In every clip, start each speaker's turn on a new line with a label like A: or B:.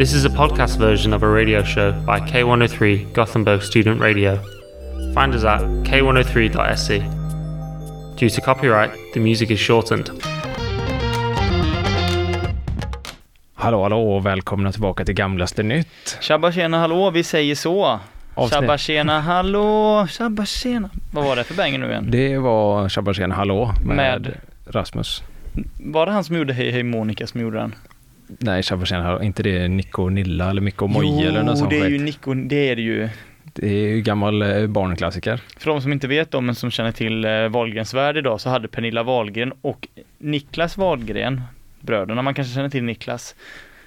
A: This is a podcast version of a radio show by K103 Gothenburg Student Radio. Find us at k103.se. Due to copyright, the music is shortened.
B: Hallå, hallå och välkomna tillbaka till Gamlaste Nytt.
C: Tjabba tjena hallå, vi säger så.
B: Avsnitt-
C: Tjabba tjena hallå, tjabba tjena. Vad var det för banger nu igen?
B: Det var Shabba Tjena Hallå med,
C: Med?
B: Rasmus.
C: Var det han som gjorde Hej Hej Monica som gjorde den?
B: Nej, Tjena Hallå, inte det Nico Nilla eller Mikko Moje eller något
C: Jo,
B: sånt
C: det är ju. Nico, det är det ju.
B: Det är ju gammal eh, barnklassiker.
C: För de som inte vet om men som känner till eh, Wahlgrens värld idag så hade Pernilla Wahlgren och Niklas Wahlgren, bröderna, man kanske känner till Niklas.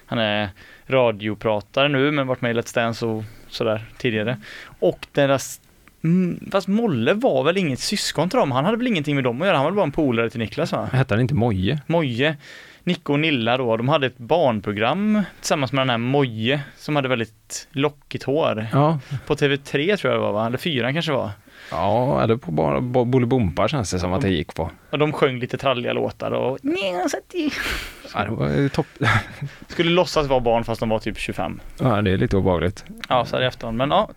C: Han är radiopratare nu men varit med i Let's Dance och sådär tidigare. Och deras Mm, fast Molle var väl inget syskon till dem, han hade väl ingenting med dem att göra, han var väl bara en polare till Niklas va?
B: Hette han inte Moje?
C: Moje, Nico och Nilla då, de hade ett barnprogram tillsammans med den här Moje som hade väldigt lockigt hår.
B: Ja,
C: På TV3 tror jag det var va? Eller fyra kanske var.
B: ja eller på bara Bo- Bolibompa känns det som att det gick på.
C: Och de sjöng lite tralliga låtar och "Nja, så att det-"
B: var topp.
C: skulle låtsas vara barn fast de var typ 25.
B: Ja, det är lite obehagligt.
C: Ja, så här i efterhand. Men ja,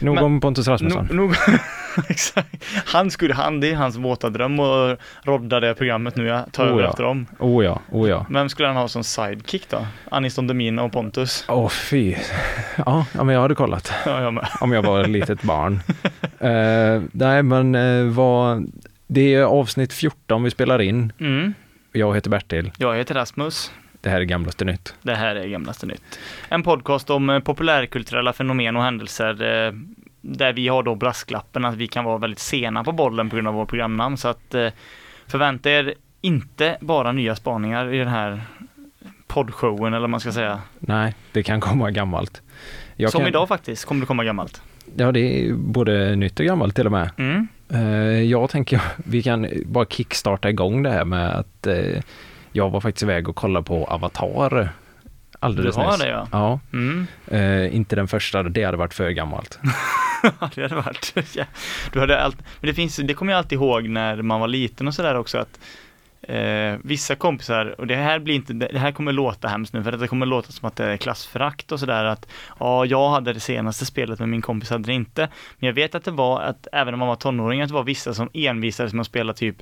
B: Nog
C: Men-
B: om Pontus Rasmusson.
C: nog, nog exakt. Han skulle, han, det är hans våta dröm att rodda det programmet nu, jag tar
B: Oh,
C: över
B: ja.
C: efter dem.
B: Oh ja, oh ja.
C: Vem skulle han ha som sidekick då? Aniston Demina och Pontus?
B: Åh fy. Ja, men jag hade kollat.
C: Ja, jag med.
B: om jag var ett litet barn. Eh, nej, men uh, vad... Det är avsnitt 14 vi spelar in.
C: Mm.
B: Jag heter Bertil.
C: Jag heter Rasmus.
B: Det här är Gamlaste Nytt.
C: Det här är Gamlaste Nytt. En podcast om eh, populärkulturella fenomen och händelser eh, där vi har då brasklappen att vi kan vara väldigt sena på bollen på grund av vår programnamn. Så att eh, förvänta er inte bara nya spaningar i den här poddshowen eller vad man ska säga.
B: Nej, det kan komma gammalt. Jag
C: Som
B: kan,
C: idag faktiskt kommer det komma gammalt.
B: Ja, det är både nytt och gammalt till och med.
C: Mm.
B: Eh, jag tänker vi kan bara kickstarta igång det här med att eh, jag var faktiskt iväg och kollade på Avatar alldeles
C: Du har
B: nyss.
C: det, ja.
B: Ja,
C: Mm.
B: eh, inte den första, det hade varit för gammalt.
C: Det hade varit. Ja. Du hade allt, men det finns, det kommer jag alltid ihåg när man var liten och sådär också att eh, vissa kompisar, och det här blir inte, det här kommer låta hemskt nu för det kommer låta som att det är klassförakt och sådär att ja, jag hade det senaste spelet men min kompis hade det inte. Men jag vet att det var att även när man var tonåring att det var vissa som envisades med att spela typ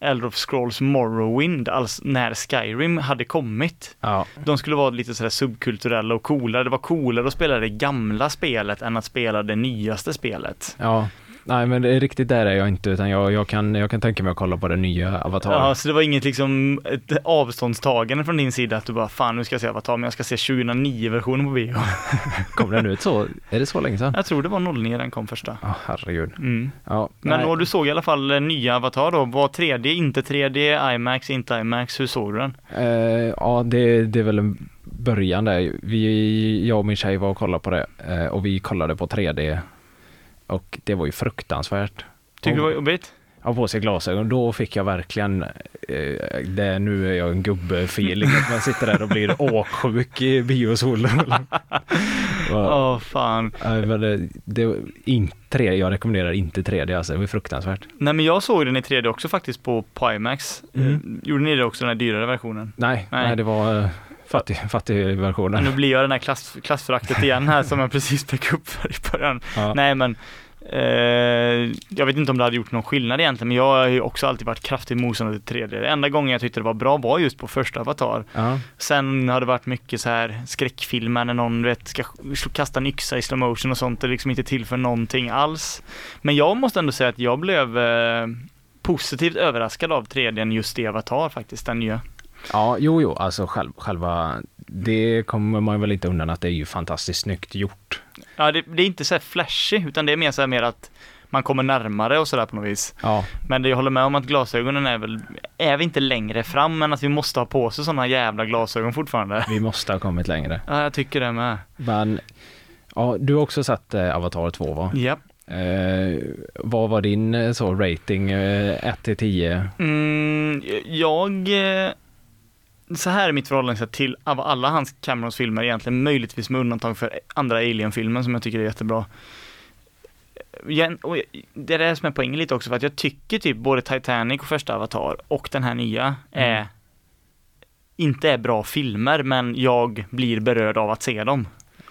C: Elder of Scrolls Morrowind, alltså när Skyrim hade kommit.
B: Ja,
C: De skulle vara lite sådär subkulturella och coola. Det var coolare att spela det gamla spelet än att spela det nyaste spelet.
B: ja. Nej, men det är riktigt där är jag inte, utan jag, jag, kan, jag kan tänka mig att kolla på den nya Avatar.
C: Ja, så det var inget liksom ett avståndstagande från din sida att du bara fan nu ska jag se Avatar men jag ska se 2009-versionen på bio.
B: Kom den ut så? Är det så länge sedan?
C: Jag tror det var 09 den kom första.
B: Ja, herregud.
C: Mm.
B: Ja,
C: Men
B: nej.
C: och du såg i alla fall eh, nya Avatar då, var 3D, inte 3D, IMAX, inte IMAX, hur såg du den?
B: Eh, ja, det, det är väl en början där. Vi, jag och min tjej var och kollade på det eh, och vi kollade på 3D och det var ju fruktansvärt.
C: Tycker du det var jobbigt?
B: ha på sig glasögon, då fick jag verkligen eh, det, nu är jag en gubbe-feeling, att man sitter där och blir åksjuk i biosolen.
C: Åh
B: Ja,
C: fan.
B: det, det inte 3D, jag rekommenderar inte 3D alltså, det var fruktansvärt.
C: Nej men jag såg den i 3D också faktiskt på, på IMAX.
B: Mm.
C: Eh, Gjorde ni det också, den här dyrare versionen?
B: Nej, nej.
C: Nej.
B: det var eh, fattig, fattig versionen.
C: nu blir jag den här klass, klassföraktet igen här som jag precis fick upp för i början.
B: Ja.
C: Nej men eh, jag vet inte om det hade gjort någon skillnad egentligen men jag har ju också alltid varit kraftigt motståndare till 3D. Det enda gången jag tyckte det var bra var just på första Avatar.
B: Ja.
C: Sen har det varit mycket så här skräckfilmer när någon vet, ska kasta en yxa i slow motion och sånt. Det liksom inte till för någonting alls. Men jag måste ändå säga att jag blev eh, positivt överraskad av 3D just i Avatar faktiskt, den nya.
B: Ja, jo, jo, alltså själv, själva, det kommer man väl inte undan att det är ju fantastiskt snyggt gjort.
C: Ja, det, det är inte så här flashy utan det är mer så här mer att man kommer närmare och sådär på något vis.
B: Ja,
C: Men det, jag håller med om att glasögonen är väl, är vi inte längre fram än att vi måste ha på sig sådana jävla glasögon fortfarande.
B: vi måste ha kommit längre.
C: Ja, jag tycker det med.
B: Men, ja, du har också sett eh, Avatar 2 va?
C: Japp.
B: Eh, vad var din eh, så rating, eh, 1 till 10?
C: Mm, jag eh, så här är mitt förhållande till av alla hans Camerons filmer egentligen, möjligtvis med undantag för andra Alien-filmen som jag tycker är jättebra. Och det är det som är poängen lite också, för att jag tycker typ både Titanic och första Avatar och den här nya är inte är bra filmer, men jag blir berörd av att se dem.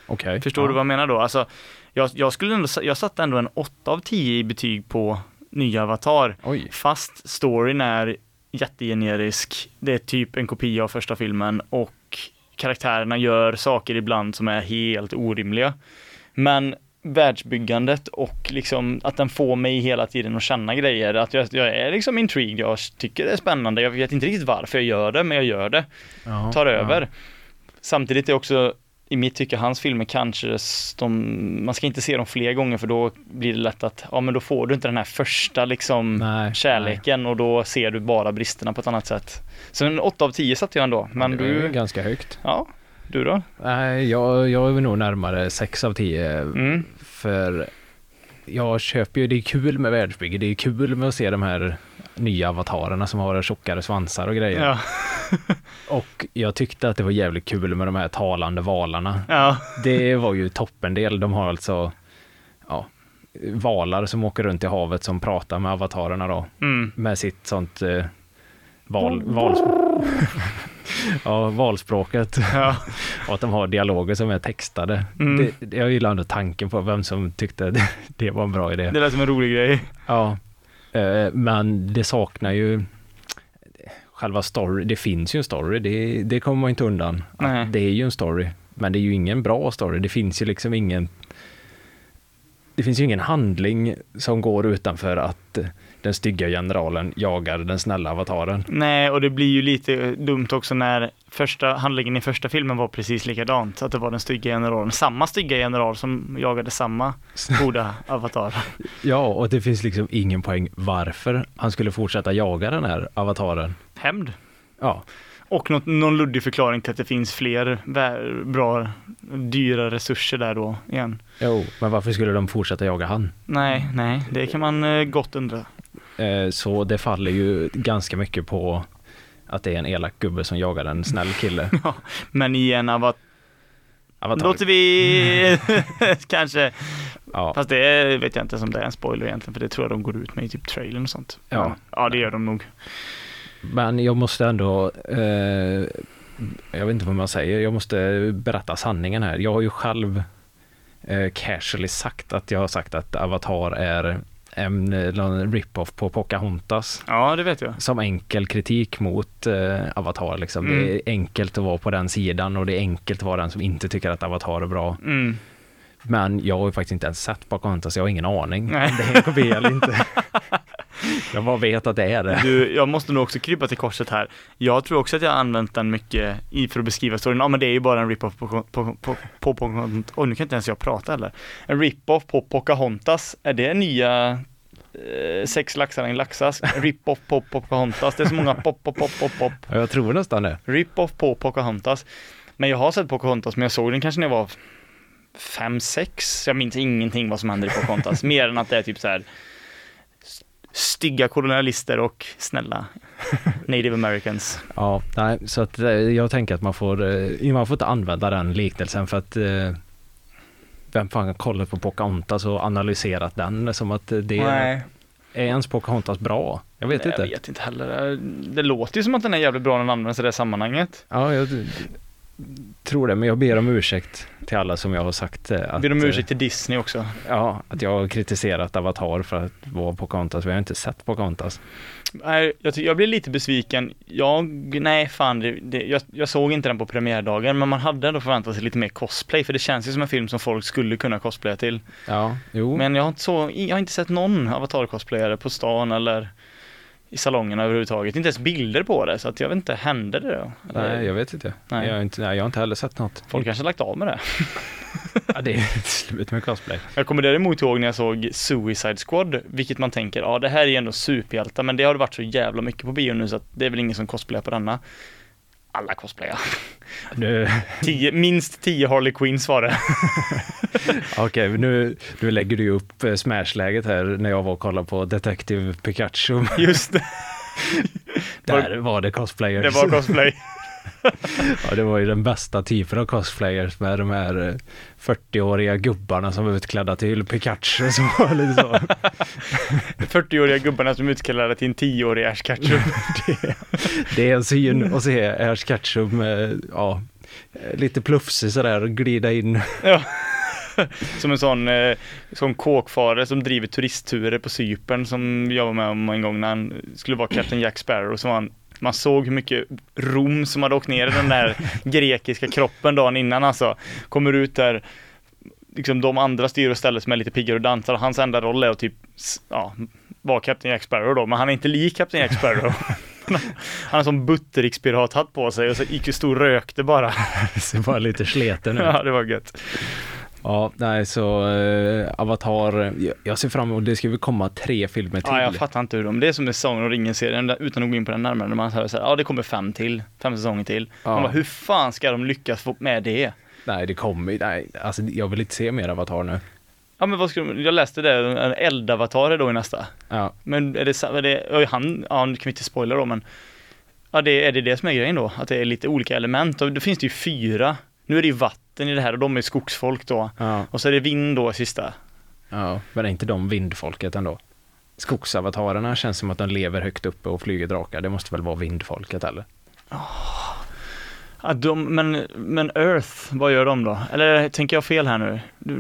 B: Okej.
C: Förstår
B: ja.
C: du vad jag menar då? Alltså, jag, jag skulle ändå, jag satte ändå en 8 av 10 i betyg på nya Avatar.
B: Oj.
C: Fast storyn är jättegenerisk. Det är typ en kopia av första filmen och karaktärerna gör saker ibland som är helt orimliga. Men världsbyggandet och liksom att den får mig hela tiden att känna grejer, att jag, jag är liksom intrigued, jag tycker det är spännande, jag vet inte riktigt varför jag gör det, men jag gör det,
B: Ja,
C: tar
B: ja.
C: över. Samtidigt är också i mitt tycke, hans filmer kanske, de, man ska inte se dem fler gånger för då blir det lätt att, ja men då får du inte den här första liksom
B: Nej,
C: kärleken och då ser du bara bristerna på ett annat sätt. Så en 8 av 10 satte jag ändå,
B: nej.
C: men
B: Det
C: du,
B: ganska högt.
C: ja, du då?
B: Nej, jag, jag är nog närmare 6 av 10.
C: Mm.
B: För jag köper ju, det är kul med världsbygge, det är kul med att se de här nya avatarerna som har tjockare svansar och grejer.
C: Ja,
B: Och jag tyckte att det var jävligt kul med de här talande valarna.
C: ja,
B: Det var ju toppendel. De har alltså ja, valar som åker runt i havet som pratar med avatarerna då.
C: mm.
B: Med sitt sånt eh, val, val, ja, valspråket.
C: ja,
B: Och att de har dialoger som är textade.
C: Mm.
B: Det, jag gillar ändå tanken på vem som tyckte det, det var en bra idé.
C: det lät som en rolig grej.
B: Ja, eh, men det saknar ju själva story. Det finns ju en story, det, det kommer man inte undan. Det är ju en story, men det är ju ingen bra story. Det finns ju liksom ingen det finns ju ingen handling som går utanför att den stygga generalen jagar den snälla avataren.
C: Nej, och det blir ju lite dumt också när första handlingen i första filmen var precis likadant. Att det var den stygga generalen, samma stygga general som jagade samma goda avatar.
B: Ja, och det finns liksom ingen poäng varför han skulle fortsätta jaga den här avataren.
C: Hämnd.
B: Ja,
C: Och något, någon luddig förklaring till att det finns fler bra, dyra resurser där då igen.
B: jo, men varför skulle de fortsätta jaga han?
C: Nej, nej, det kan man eh, gott undra.
B: Eh, Så det faller ju ganska mycket på att det är en elak gubbe som jagar en snäll kille.
C: Men i en avatar
B: Avatar.
C: låter vi kanske,
B: Ja,
C: fast det vet jag inte som det är en spoiler egentligen, för det tror jag de går ut med i typ trailern och sånt.
B: Ja.
C: Men, ja det gör de nog.
B: Men jag måste ändå, eh, jag vet inte vad man säger, jag måste berätta sanningen här. Jag har ju själv eh, casually sagt att jag har sagt att Avatar är en, eh, någon rip-off på Pocahontas.
C: Ja, det vet jag.
B: Som enkel kritik mot eh, Avatar liksom.
C: Mm.
B: Det är enkelt att vara på den sidan och det är enkelt att vara den som inte tycker att Avatar är bra.
C: Mm.
B: Men jag har ju faktiskt inte ens sett Pocahontas, jag har ingen aning
C: Nej.
B: om det är en kopia eller inte. jag bara vet att det är det.
C: Du, jag måste nog också krypa till korset här. Jag tror också att jag har använt den mycket i för att beskriva storyn. Ja men det är ju bara en rip-off på, på, på, på, på Pocahontas. Oj, nu kan inte ens jag prata heller. En rip-off på Pocahontas. Är det nya eh, sex laxar i en laxask? Rip-off på Pocahontas. Det är så många pop, pop, pop, pop, pop.
B: Ja, Jag tror nästan det.
C: Rip-off på Pocahontas. Men jag har sett Pocahontas, men jag såg den kanske när jag var fem, sex. Jag minns ingenting vad som händer i Pocahontas. mer än att det är typ så här stygga kolonialister och snälla native americans.
B: Ja, nej, så att eh, jag tänker att man får, eh, man får inte använda den liknelsen för att eh, vem fan har kollat på Pocahontas och analyserat den som att det är ens Pocahontas bra? Jag vet
C: Nej,
B: inte.
C: Jag vet inte heller. Det låter ju som att den är jävligt bra när den används i det sammanhanget.
B: Ja, jag tror det, men jag ber om ursäkt till alla som jag har sagt eh, att,
C: Ber om
B: eh,
C: ursäkt till Disney också.
B: ja, att jag har kritiserat Avatar för att vara Pocahontas, för jag har inte sett Pocahontas.
C: Nej, jag, jag blir lite besviken. Jag, nej fan, det, det, jag, jag såg inte den på premiärdagen, men man hade ändå förväntat sig lite mer cosplay, för det känns ju som en film som folk skulle kunna cosplaya till.
B: Ja, jo.
C: Men jag har inte, så, jag har inte sett någon avatar-cosplayare på stan eller i salongerna överhuvudtaget. Inte ens bilder på det, så att jag vet inte, hände det då? Eller-
B: Nej, jag vet inte.
C: Nej.
B: Jag, har inte nej, jag har inte heller sett något.
C: Folk kanske har lagt av med det.
B: Ja, det är slut med cosplay.
C: Jag kommer däremot ihåg när jag såg Suicide Squad, vilket man tänker, ja det här är ändå superhjältar, men det har det varit så jävla mycket på bio nu så att det är väl ingen som cosplayar på denna. Alla cosplayar.
B: Nu,
C: Tio, minst tio Harley Quinns var det.
B: okej, nu, nu lägger du upp eh, Smash-läget här när jag var och kollade på Detective Pikachu.
C: Just det,
B: Där var det cosplayers.
C: det var cosplay.
B: Ja, det var ju den bästa typen av cosplayers med de här eh, 40-åriga gubbarna som var utklädda till Pikachu lite så.
C: 40-åriga gubbarna som utkallade till en 10-årig Ash Ketchum.
B: det, det är en syn att se Ash Ketchum med, ja, lite plufsig sådär och glida in.
C: Ja. Som en sån, eh, sån kåkfare som driver turistturer på Cypern som jag var med om en gång när han skulle vara Captain Jack Sparrow. Så var han, man såg hur mycket rom som hade åkt ner i den där grekiska kroppen dagen innan alltså. Kommer ut där, liksom de andra styr och ställer som är lite piggare och dansar. Hans enda roll är att typ, ja, vara Captain Jack Sparrow då, men han är inte lik Captain Jack Sparrow. Han har sån butterikspirathatt på sig och så gick ju stor rökte bara.
B: Ser bara lite sleten ut.
C: Ja, det var gött.
B: Ja, nej så eh, Avatar, jag, jag ser fram emot, det ska väl komma tre filmer till.
C: Ja, jag fattar inte hur de, det är som med Sagan om ringen-serien, utan att gå in på den närmare, när man säger så här, ja det kommer fem till, fem säsonger till.
B: Ja.
C: Man bara, hur fan ska de lyckas få med det?
B: Nej, det kommer nej, alltså jag vill inte se mer Avatar nu.
C: Ja men vad ska de, jag läste det, en eldavatar är då i nästa.
B: Ja,
C: Men är det, är det han, ja nu kan vi inte spoila då men, ja det, är det det som är grejen då? Att det är lite olika element, och då finns det ju fyra. Nu är det ju vatten i det här och de är skogsfolk då.
B: ja,
C: Och så är det vind då sista.
B: ja, men är inte de vindfolket ändå? Skogsavatarerna känns som att de lever högt uppe och flyger drakar. Det måste väl vara vindfolket eller?
C: Ja, de, men, men Earth, vad gör de då? Eller tänker jag fel här nu?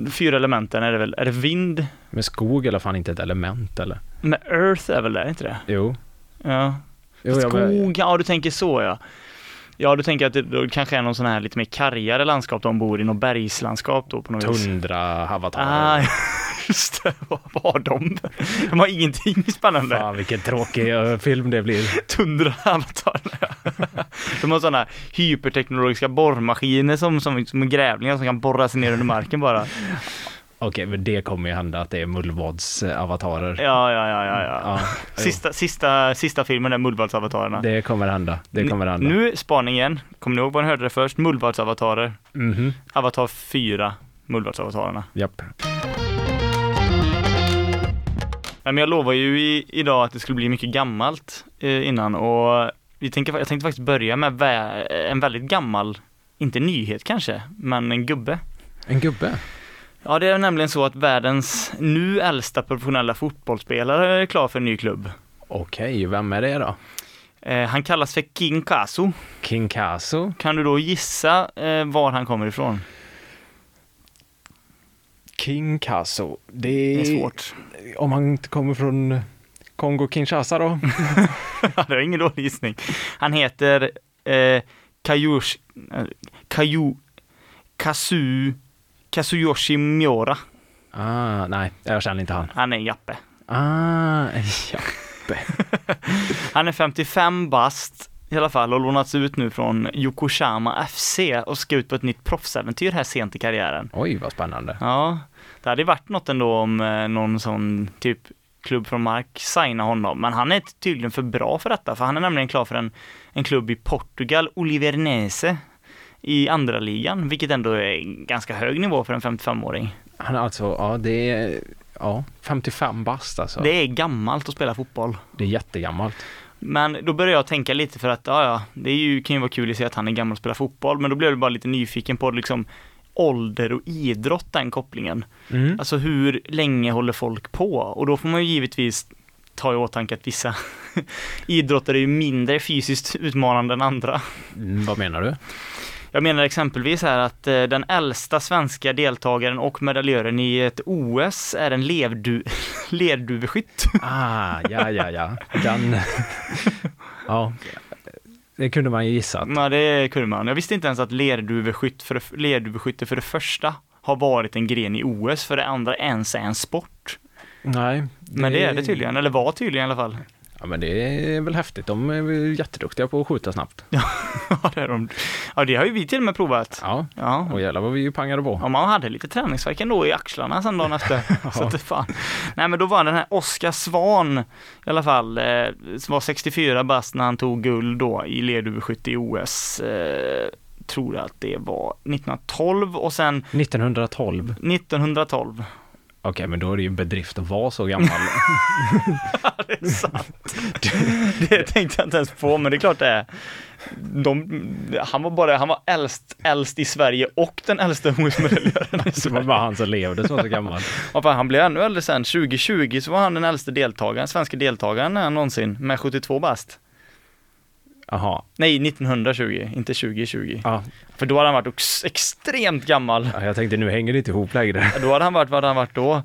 C: Fyra elementen är det väl, är det vind?
B: Men skog är i alla fall inte ett element eller?
C: Men Earth är väl det, inte det?
B: Jo.
C: Ja.
B: jo
C: Skog, ja du tänker så ja. Ja, du tänker att det då kanske är någon sån här lite mer kargare landskap de bor i, något bergslandskap då på något vis.
B: Tundra-avatarer.
C: Ah, just det, vad var de? De har ingenting spännande.
B: Fan vilken tråkig eh, film det blir.
C: Tundra avatarerna. De har sådana hyperteknologiska borrmaskiner som, som, som grävlingar som kan borra sig ner under marken bara.
B: Okej, men det kommer ju hända att det är mullvads-avatarer.
C: Ja, ja, ja, ja, ja.
B: Ja,
C: Sista, sista, sista filmen är Mullvadsavatarerna.
B: det kommer hända. Det kommer hända.
C: Nu spaning igen. Kommer ni ihåg vad ni hörde det först? Mullvadsavatarer.
B: Mhm.
C: Avatar 4. Mullvadsavatarerna.
B: Japp.
C: Nej, men jag lovar ju i, idag att det skulle bli mycket gammalt eh, innan och vi tänker, jag tänkte faktiskt börja med vä- en väldigt gammal, inte nyhet kanske, men en gubbe.
B: En gubbe.
C: Ja, det är nämligen så att världens nu äldsta professionella fotbollsspelare är klar för en ny klubb.
B: Okej, vem är det då?
C: Eh, han kallas för King Kasu.
B: King Kaso?
C: Kan du då gissa eh, var han kommer ifrån?
B: King Kaso. Det
C: Det
B: är,
C: svårt.
B: Om han inte kommer från Kongo-Kinshasa då?
C: Det är ingen dålig gissning. Han heter eh, Kayush, eh, Kayu, Kazu, Kazuyoshi Miura.
B: Ah, nej, jag känner inte han.
C: Han är en jappe.
B: Ah, ja.
C: Han är 55 bast i alla fall och lånats ut nu från Yokohama FC och ska ut på ett nytt proffsäventyr här sent i karriären.
B: Oj, vad spännande.
C: Ja, det hade varit något ändå om eh, någon sån typ klubb från Mark signar honom, men han är tydligen för bra för detta, för han är nämligen klar för en, en klubb i Portugal, Olivernese, i andra ligan, vilket ändå är ganska hög nivå för en 55-åring.
B: Han är alltså, ja det är, ja, 55 bast alltså.
C: Det är gammalt att spela fotboll.
B: det är jättegammalt.
C: Men då började jag tänka lite för att, ja ja, det är ju, kan ju vara kul att se att han är gammal och spelar fotboll, men då blev jag bara lite nyfiken på liksom ålder och idrott, den kopplingen.
B: Mm.
C: Alltså hur länge håller folk på? Och då får man ju givetvis ta i åtanke att vissa idrottare är ju mindre fysiskt utmanande än andra.
B: Mm, vad menar du?
C: Jag menar exempelvis här att eh, den äldsta svenska deltagaren och medaljören i ett OS är en levdu lerduveskytt.
B: Ah, ja, ja, ja. Den, ja, det kunde man ju gissat.
C: Ja, det kunde man. Jag visste inte ens att lerduveskytt för, lerduveskytte för det första har varit en gren i OS, för det andra ens är en sport.
B: Nej.
C: Men det är det tydligen, eller var tydligen i alla fall.
B: Ja, men det är väl häftigt. De är jätteduktiga på att skjuta snabbt.
C: Ja, det är de. Ja, det har ju vi till och med provat.
B: Ja,
C: Ja,
B: och jävlar vad vi ju pangade på.
C: Ja, man hade lite träningsvärk ändå i axlarna sen dagen efter. Så att det fan. Nej men då var den här Oskar Svan i alla fall, eh, som var 64 bast när han tog guld då i lerduveskytte i OS. Eh, tror att det var 1912 och sen
B: 1912.
C: 1912.
B: Okej, men då är det ju en bedrift att vara så gammal.
C: det är sant. det tänkte jag inte ens på, men det är klart det är. De, han var bara, han var äldst, äldst i Sverige och den äldsta OS-medaljören i
B: det var bara han som levde som var så gammal.
C: Ja, han blev ännu äldre sen. 2020 så var han den äldste deltagaren, svenska deltagaren någonsin, med 72 bast.
B: Jaha.
C: Nej, 1920, inte 2020.
B: Ja.
C: För då hade han varit ex extremt gammal.
B: Ja, jag tänkte nu hänger det inte ihop längre.
C: Då hade han varit, vad hade han varit då?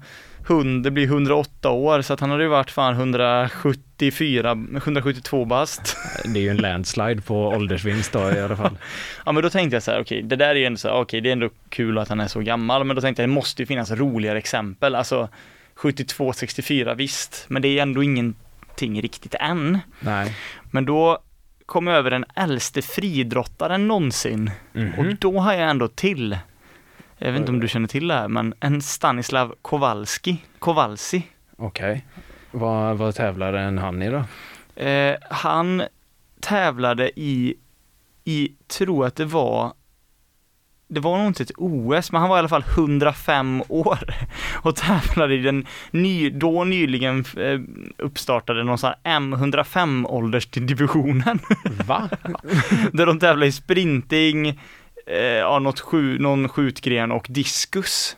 C: 100, det blir 108 år, så att han hade ju varit fan 174, 172 bast.
B: Det är ju en landslide på åldersvinst då i alla fall.
C: Ja men då tänkte jag så här, okej, det där är ju ändå så här, okej, det är ändå kul att han är så gammal, men då tänkte jag det måste ju finnas roligare exempel, alltså 72, 64 visst, men det är ändå ingenting riktigt än.
B: Nej.
C: Men då kom över den äldste fridrottaren någonsin.
B: Mhm.
C: Och då har jag ändå till, jag vet inte om du känner till det här, men en Stanislav Kowalski, Kowalski.
B: Okej. Vad, vad tävlar en han i då?
C: Eh, han tävlade i, i, tror att det var, det var nog inte ett OS, men han var i alla fall 105 år och tävlade i den ny, då nyligen eh, uppstartade någon sån här M105 åldersdivisionen.
B: Va?
C: Där de tävlar i sprinting, eh, ja, något skju, någon skjutgren och diskus.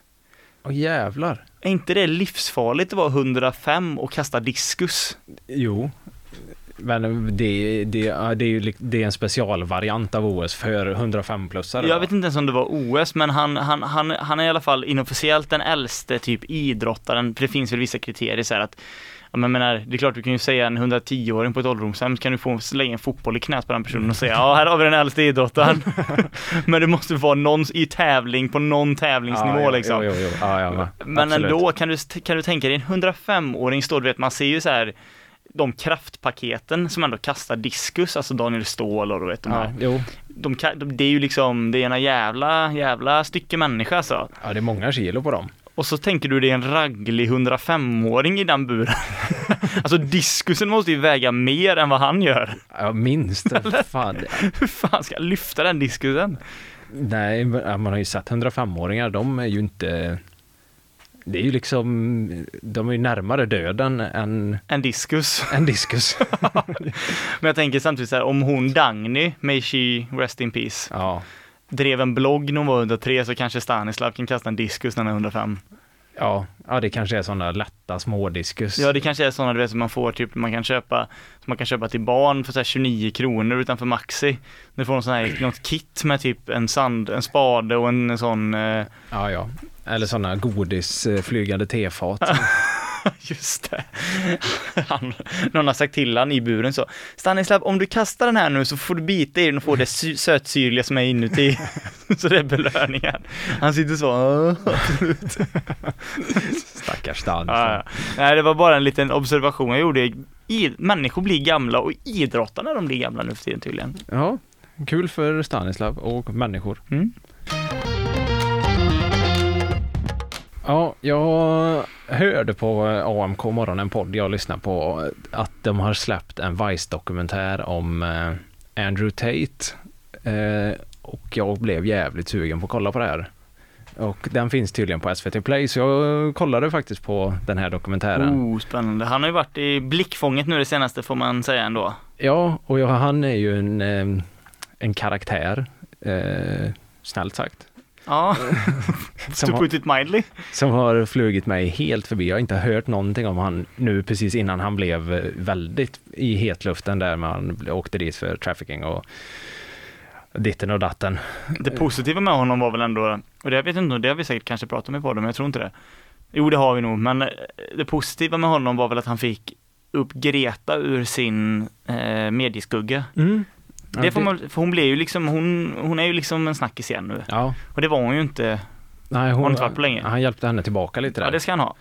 B: Åh jävlar.
C: Är inte det livsfarligt att vara 105 och kasta diskus?
B: Jo. Men det, det, det är ju det är en specialvariant av OS för 105-plussare.
C: Jag vet inte ens om det var OS, men han, han, han, han är i alla fall inofficiellt den äldste typ idrottaren, för det finns väl vissa kriterier så här att Ja, men menar, det är klart du kan ju säga en 110-åring på ett ålderdomshem kan du få slänga en fotboll i knät på den personen och säga ja här har vi den äldste idrottaren. men det måste vara någon i tävling på någon tävlingsnivå
B: ja,
C: liksom.
B: Jo, jo, jo. Ja, Men absolut.
C: ändå, kan du, kan du tänka dig en 105-åring står, du vet, man ser ju så här de kraftpaketen som ändå kastar diskus, alltså Daniel Ståhl och du vet de
B: Ja,
C: här.
B: jo.
C: De, de, det är ju liksom, det är ena jävla, jävla stycke människa alltså.
B: Ja, det är många kilo på dem.
C: Och så tänker du det är en ragglig 105-åring i den buren. alltså diskusen måste ju väga mer än vad han gör.
B: Ja, minst. Fan.
C: Hur fan ska jag lyfta den diskusen?
B: Nej, ja, man har ju sett 105-åringar, de är ju inte... Det är ju liksom, de är ju närmare döden än,
C: En diskus.
B: än diskus.
C: Men jag tänker samtidigt så här, om hon Dagny, may she rest in peace,
B: Ja,
C: drev en blogg när hon var 103 så kanske Stanislav kan kasta en diskus när han är 105.
B: Ja, ja, det kanske är sådana lätta smådiskus.
C: Ja det kanske är sådana du vet som man får typ, man kan köpa, som man kan köpa till barn för så här 29 kronor utanför Maxi. Du får någon sån här, något kit med typ en sand, en spade och en sån, eh,
B: Ja, ja. Eller sådana godis, eh, flygande tefat.
C: just det. Han, någon har sagt till han i buren så, Stanislav om du kastar den här nu så får du bita i den och få det sy- sötsyrliga som är inuti. så det är belöningen. Han sitter så, "Åh."
B: Stackars Dan.
C: Ja, ja. Nej, det var bara en liten observation jag gjorde. I, människor blir gamla och idrottarna de blir gamla nu för tiden tydligen.
B: Ja, kul för Stanislav och människor.
C: Mm.
B: Ja, jag hörde på AMK morgon, en podd jag lyssnar på, att de har släppt en Vice-dokumentär om eh, Andrew Tate. Eh, och jag blev jävligt sugen på att kolla på det här. Och den finns tydligen på SVT Play, så jag kollade faktiskt på den här dokumentären.
C: Oh, spännande. Han har ju varit i blickfånget nu det senaste får man säga ändå.
B: Ja, och jag, han är ju en, eh, en karaktär, eh, snällt sagt.
C: Ja, to
B: har,
C: put it mildly.
B: som har flugit mig helt förbi. Jag har inte hört någonting om han nu precis innan han blev eh, väldigt i hetluften där man åkte dit för trafficking och ditten och datten.
C: Det positiva med honom var väl ändå, och det jag vet inte, det har vi säkert kanske pratat med på det, men jag tror inte det. Jo, det har vi nog, men eh, det positiva med honom var väl att han fick upp Greta ur sin eh, medieskugga.
B: Ja,
C: Det får man, för hon blev ju liksom, hon, hon är ju liksom en snackis igen nu.
B: Ja,
C: Och det var hon ju inte,
B: nej,
C: har
B: hon,
C: inte varit på länge.
B: han hjälpte henne tillbaka lite där.
C: Ja, det ska han ha.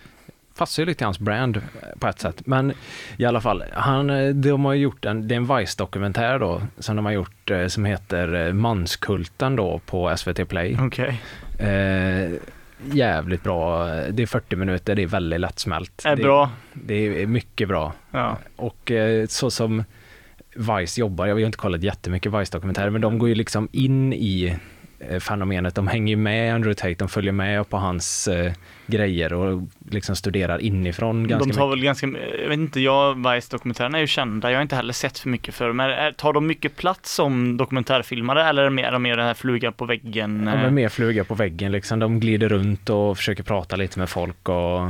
B: passar ju lite till hans brand eh, på ett sätt. Men i alla fall, han, eh, de har ju gjort en, det är en Vice-dokumentär då, som de har gjort eh, som heter Manskulten då på SVT Play.
C: Okej.
B: Eh, jävligt bra, det är 40 minuter, det är väldigt lättsmält.
C: Är
B: det,
C: bra.
B: Det är mycket bra.
C: Ja.
B: Och så som Vice jobbar, jag har inte kollat jättemycket Vice-dokumentärer, men de går ju liksom in i eh, fenomenet. De hänger ju med Andrew Tate, de följer med på hans eh, grejer och liksom studerar inifrån ganska
C: de tar
B: mycket.
C: väl ganska, jag vet inte, jag, Vice-dokumentärerna är ju kända, jag har inte heller sett för mycket för dem. Är- tar de mycket plats som dokumentärfilmare eller är mer, är de mer den här flugan på väggen?
B: Ja,
C: eh,
B: men mer fluga på väggen liksom. De glider runt och försöker prata lite med folk och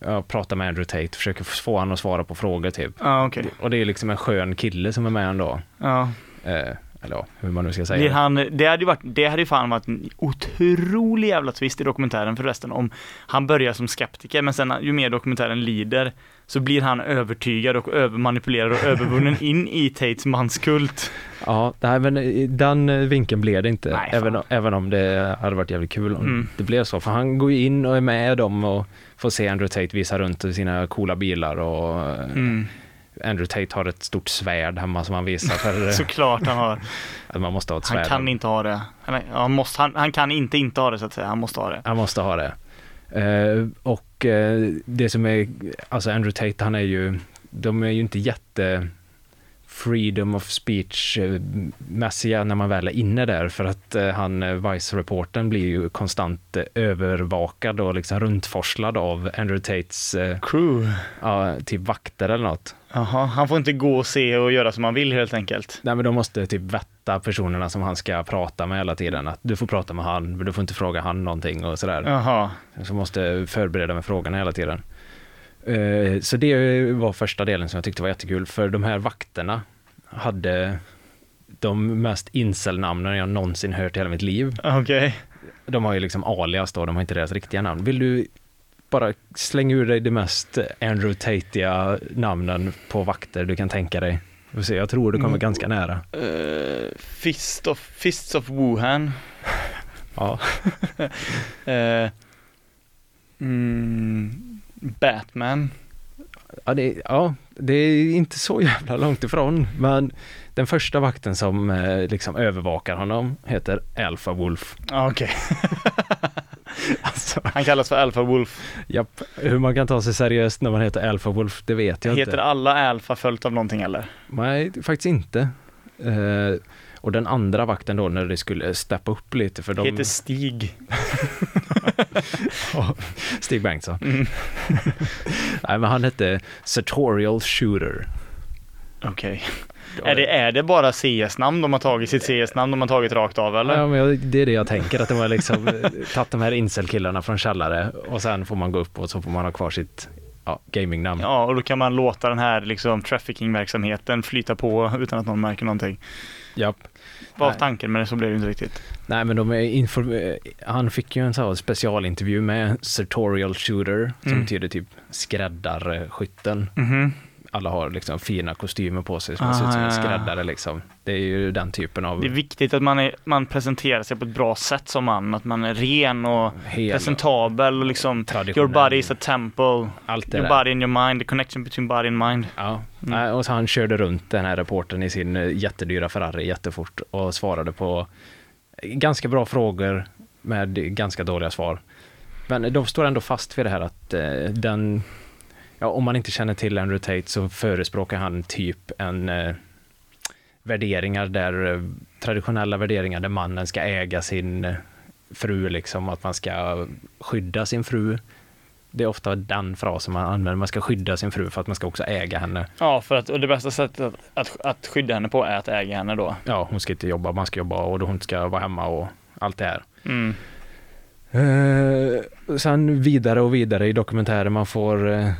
B: ja, prata med Andrew Tate, försöker få honom att svara på frågor typ.
C: Ja, okej.
B: Och det är liksom en skön kille som är med ändå.
C: Ja.
B: Eh, eller ja, hur man nu ska säga.
C: Blir han, det hade ju varit, det hade ju fan varit en otrolig jävla twist i dokumentären förresten om han börjar som skeptiker men sen ju mer dokumentären lider så blir han övertygad och övermanipulerad och övervunnen in i Tates manskult.
B: Ja, nej, men den vinkeln blev det inte.
C: Nej,
B: även, även om det hade varit jävligt kul om
C: Mm.
B: det blev så. För han går ju in och är med dem och får se Andrew Tate visa runt sina coola bilar och
C: Mm.
B: Andrew Tate har ett stort svärd hemma som han visar för eh,
C: Såklart han har.
B: att man måste ha ett svärd.
C: Han kan inte ha det. Ja, han, måste, han, han kan inte inte ha det så att säga, han måste ha det.
B: Han måste ha det. Eh, och eh, det som är, alltså Andrew Tate han är ju, de är ju inte jätte freedom of speech eh, när man väl är inne där för att eh, han, eh, Vice-reporten blir ju konstant övervakad och liksom runtforslad av Andrew Tates,
C: Crew.
B: ja, typ vakter eller något.
C: Jaha, han får inte gå och se och göra som han vill helt enkelt.
B: Nej men de måste typ vätta personerna som han ska prata med hela tiden. Att du får prata med han, men du får inte fråga han någonting och sådär.
C: Jaha.
B: Så måste förbereda med frågorna hela tiden. Eh, Så det var första delen som jag tyckte var jättekul, för de här vakterna hade de mest incel-namnen jag någonsin hört i hela mitt liv.
C: Okej.
B: De har ju liksom alias då, de har inte deras riktiga namn. Vill du bara slänga ur dig de mest Andrew Tatea namnen på vakter du kan tänka dig? Se, Jag tror du kommer
C: Mm.
B: ganska nära.
C: Uh, Fist of, Fists of Wuhan.
B: Ja.
C: Eh, mm, Batman.
B: Ja det, ja, det är inte så jävla långt ifrån, men den första vakten som eh, liksom övervakar honom heter Alpha Wolf.
C: Ah, Okej.
B: Alltså,
C: Han kallas för Alpha Wolf.
B: japp, hur man kan ta sig seriöst när man heter Alpha Wolf, det vet jag
C: Heter
B: inte.
C: alla Alpha följt av någonting eller?
B: Nej, faktiskt inte. Eh, och den andra vakten då när det skulle steppa upp lite för de...
C: Heter Stig.
B: Stig Bengtsson.
C: Mm.
B: Nej, men han hette Sartorial Shooter.
C: Okej. Är, det, är det bara CS-namn de har tagit, sitt CS-namn de har tagit rakt av eller?
B: Ja, men jag, det är det jag tänker, att de har liksom eh, tagit de här incel-killarna från källare och sen får man gå upp och så får man ha kvar sitt ja, gamingnamn.
C: Ja, och då kan man låta den här liksom trafficking-verksamheten flyta på utan att någon märker någonting.
B: Japp.
C: Var
B: Nej.
C: tanken det så blev det inte riktigt.
B: Nej, men de han fick ju en sån specialintervju med Sartorial Shooter, som
C: Mm.
B: betyder typ skräddarskytten.
C: Mhm.
B: Alla har liksom fina kostymer på sig som
C: Ah,
B: ser ut som en
C: ja.
B: skräddare liksom. Det är ju den typen av
C: Det är viktigt att man, är, man presenterar sig på ett bra sätt som man, att man är ren och
B: hel
C: presentabel och liksom Your body is a temple,
B: Allt
C: your
B: där.
C: body and your mind, the connection between body and mind.
B: Ja,
C: Mm.
B: Och han körde runt den här reporten i sin eh, jättedyra Ferrari jättefort och svarade på ganska bra frågor med ganska dåliga svar. Men de står ändå fast vid det här att eh, den, ja, om man inte känner till Andrew Tate så förespråkar han typ en eh, värderingar där, eh, traditionella värderingar där mannen ska äga sin eh, fru, liksom att man ska skydda sin fru. Det är ofta den frasen man använder, man ska skydda sin fru för att man ska också äga henne.
C: Ja, för att, och det bästa sättet att, att, att skydda henne på är att äga henne då.
B: Ja, hon ska inte jobba, man ska jobba och hon ska vara hemma och allt det här.
C: Mm.
B: Eh, sen vidare och vidare i dokumentären man får eh,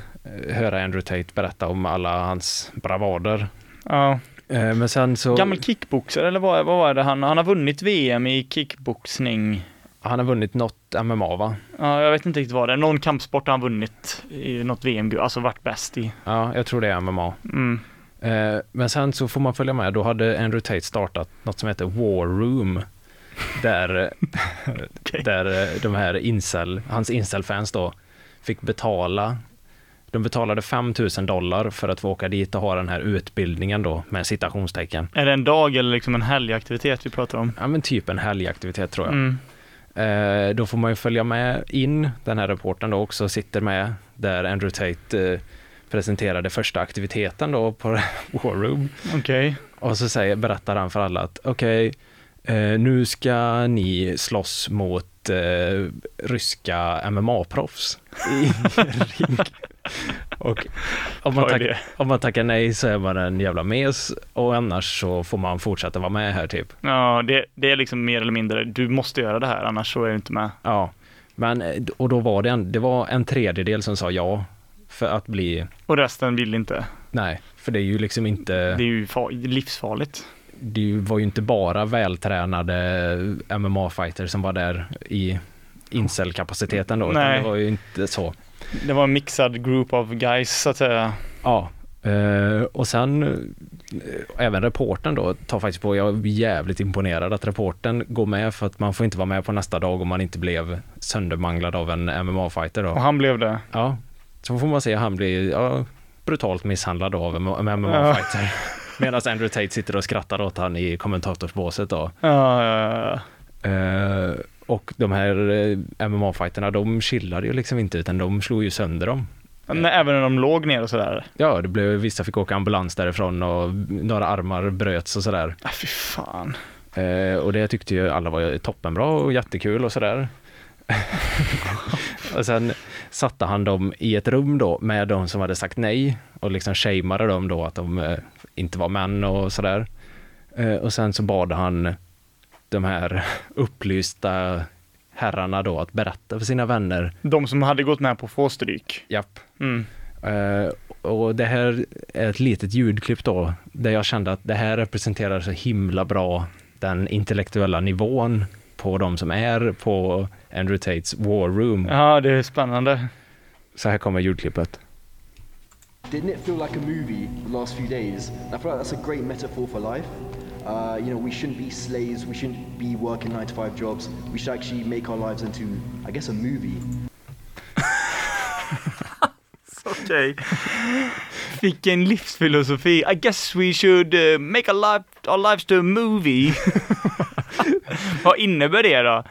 B: höra Andrew Tate berätta om alla hans bravader.
C: Ja.
B: Eh, men sen så,
C: Gammal kickboxare eller vad, vad var det han, han har vunnit VM i kickboxning.
B: han har vunnit något MMA va?
C: Ja, jag vet inte riktigt vad det är. Någon kampsport har han vunnit i något VM, alltså varit bäst i.
B: Ja, jag tror det är MMA.
C: Mm.
B: Eh, men sen så får man följa med, då hade Andrew Tate startat något som heter War Room. Där,
C: Okej.
B: där eh, de här incel, hans incel-fans då fick betala de betalade 5000 dollar för att få åka dit och ha den här utbildningen då med citationstecken.
C: Är det en dag eller liksom en helgaktivitet vi pratar om?
B: Ja men typ en helgaktivitet tror jag.
C: Mm.
B: Eh, då får man ju följa med in, den här reportern då också sitter med där Andrew Tate eh, presenterade första aktiviteten då på War Room.
C: Okej.
B: Och så säger, berättar han för alla att okej, Eh, nu ska ni slåss mot eh, ryska MMA-proffs i ring. Och om man, tack, om man tackar nej så är man en jävla mes och annars så får man fortsätta vara med här typ.
C: Ja, det, det är liksom mer eller mindre, du måste göra det här, annars så är du inte med.
B: Ja, men eh, och då var det en, det var en tredjedel som sa ja för att bli,
C: Och resten vill inte.
B: nej, för det är ju liksom inte,
C: Det är ju far, livsfarligt.
B: det var ju inte bara vältränade MMA-fighter som var där i incel-kapaciteten då,
C: Nej.
B: det var ju inte så.
C: Det var en mixad group of guys så att säga.
B: Ja, eh, och sen eh, även reporten då tar faktiskt på, jag är jävligt imponerad att reporten går med för att man får inte vara med på nästa dag om man inte blev söndermanglad av en MMA-fighter då.
C: Och han blev det.
B: Ja, så får man se han blir ja, brutalt misshandlad av en MMA-fighter. Medan Andrew Tate sitter och skrattar åt han i kommentatorsbåset då.
C: Ja, ja, ja.
B: Eh, och de här eh, MMA-fighterna, de chillade ju liksom inte utan de slog ju sönder dem.
C: Men även när de låg ner och sådär.
B: Ja, det blev, vissa fick åka ambulans därifrån och några armar bröts och sådär.
C: Ah, fy fan.
B: Eh, och det tyckte ju alla var toppenbra och jättekul och sådär. och sen satte han dem i ett rum då med de som hade sagt nej och liksom shameade dem då att de eh, inte var män och sådär. Eh, och sen så bad han de här upplysta herrarna då att berätta för sina vänner.
C: De som hade gått med på att få stryk.
B: Japp.
C: Mm.
B: Eh, och det här är ett litet ljudklipp då, där jag kände att det här representerar så himla bra den intellektuella nivån på de som är på Andrew Tates War Room.
C: Ja, det är spännande.
B: Så här kommer ljudklippet.
D: Didn't it feel like a movie the last few days? I feel like that's a great metaphor for life. Uh, you know, we shouldn't be slaves, we shouldn't be working nine to five jobs. We should actually make our lives into, I guess, a movie.
C: Okej. Vilken livsfilosofi. I guess we should uh, make our, life, our lives to a movie. Vad innebär det då?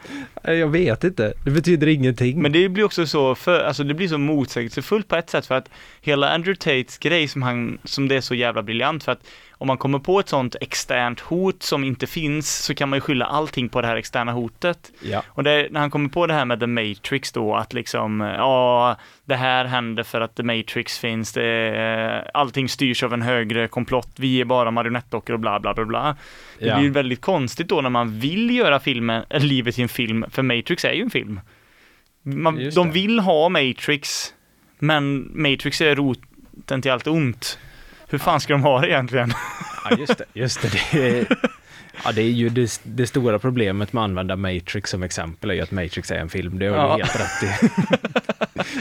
B: Jag vet inte, det betyder ingenting.
C: Men det blir också så, för, alltså det blir så motsägelsefullt på ett sätt för att hela Andrew Tates grej som han, som det är så jävla briljant för att om man kommer på ett sånt externt hot som inte finns så kan man ju skylla allting på det här externa hotet.
B: ja.
C: Och det, när han kommer på det här med The Matrix då, att liksom, ja, det här händer för att The Matrix finns, det, är- allting styrs av en högre komplott, vi är bara marionettdockor och bla bla bla bla. Det
B: Ja.
C: blir väldigt konstigt då när man vill göra filmen, eller livet till en film, för Matrix är ju en film. Man, de vill ha Matrix, men Matrix är roten till allt ont. Hur fan ska de ha det egentligen?
B: Ja, just det. Just det. det är, ja, det är ju det, det stora problemet med att använda Matrix som exempel är ju att Matrix är en film. Det har
C: Ja.
B: du helt rätt i.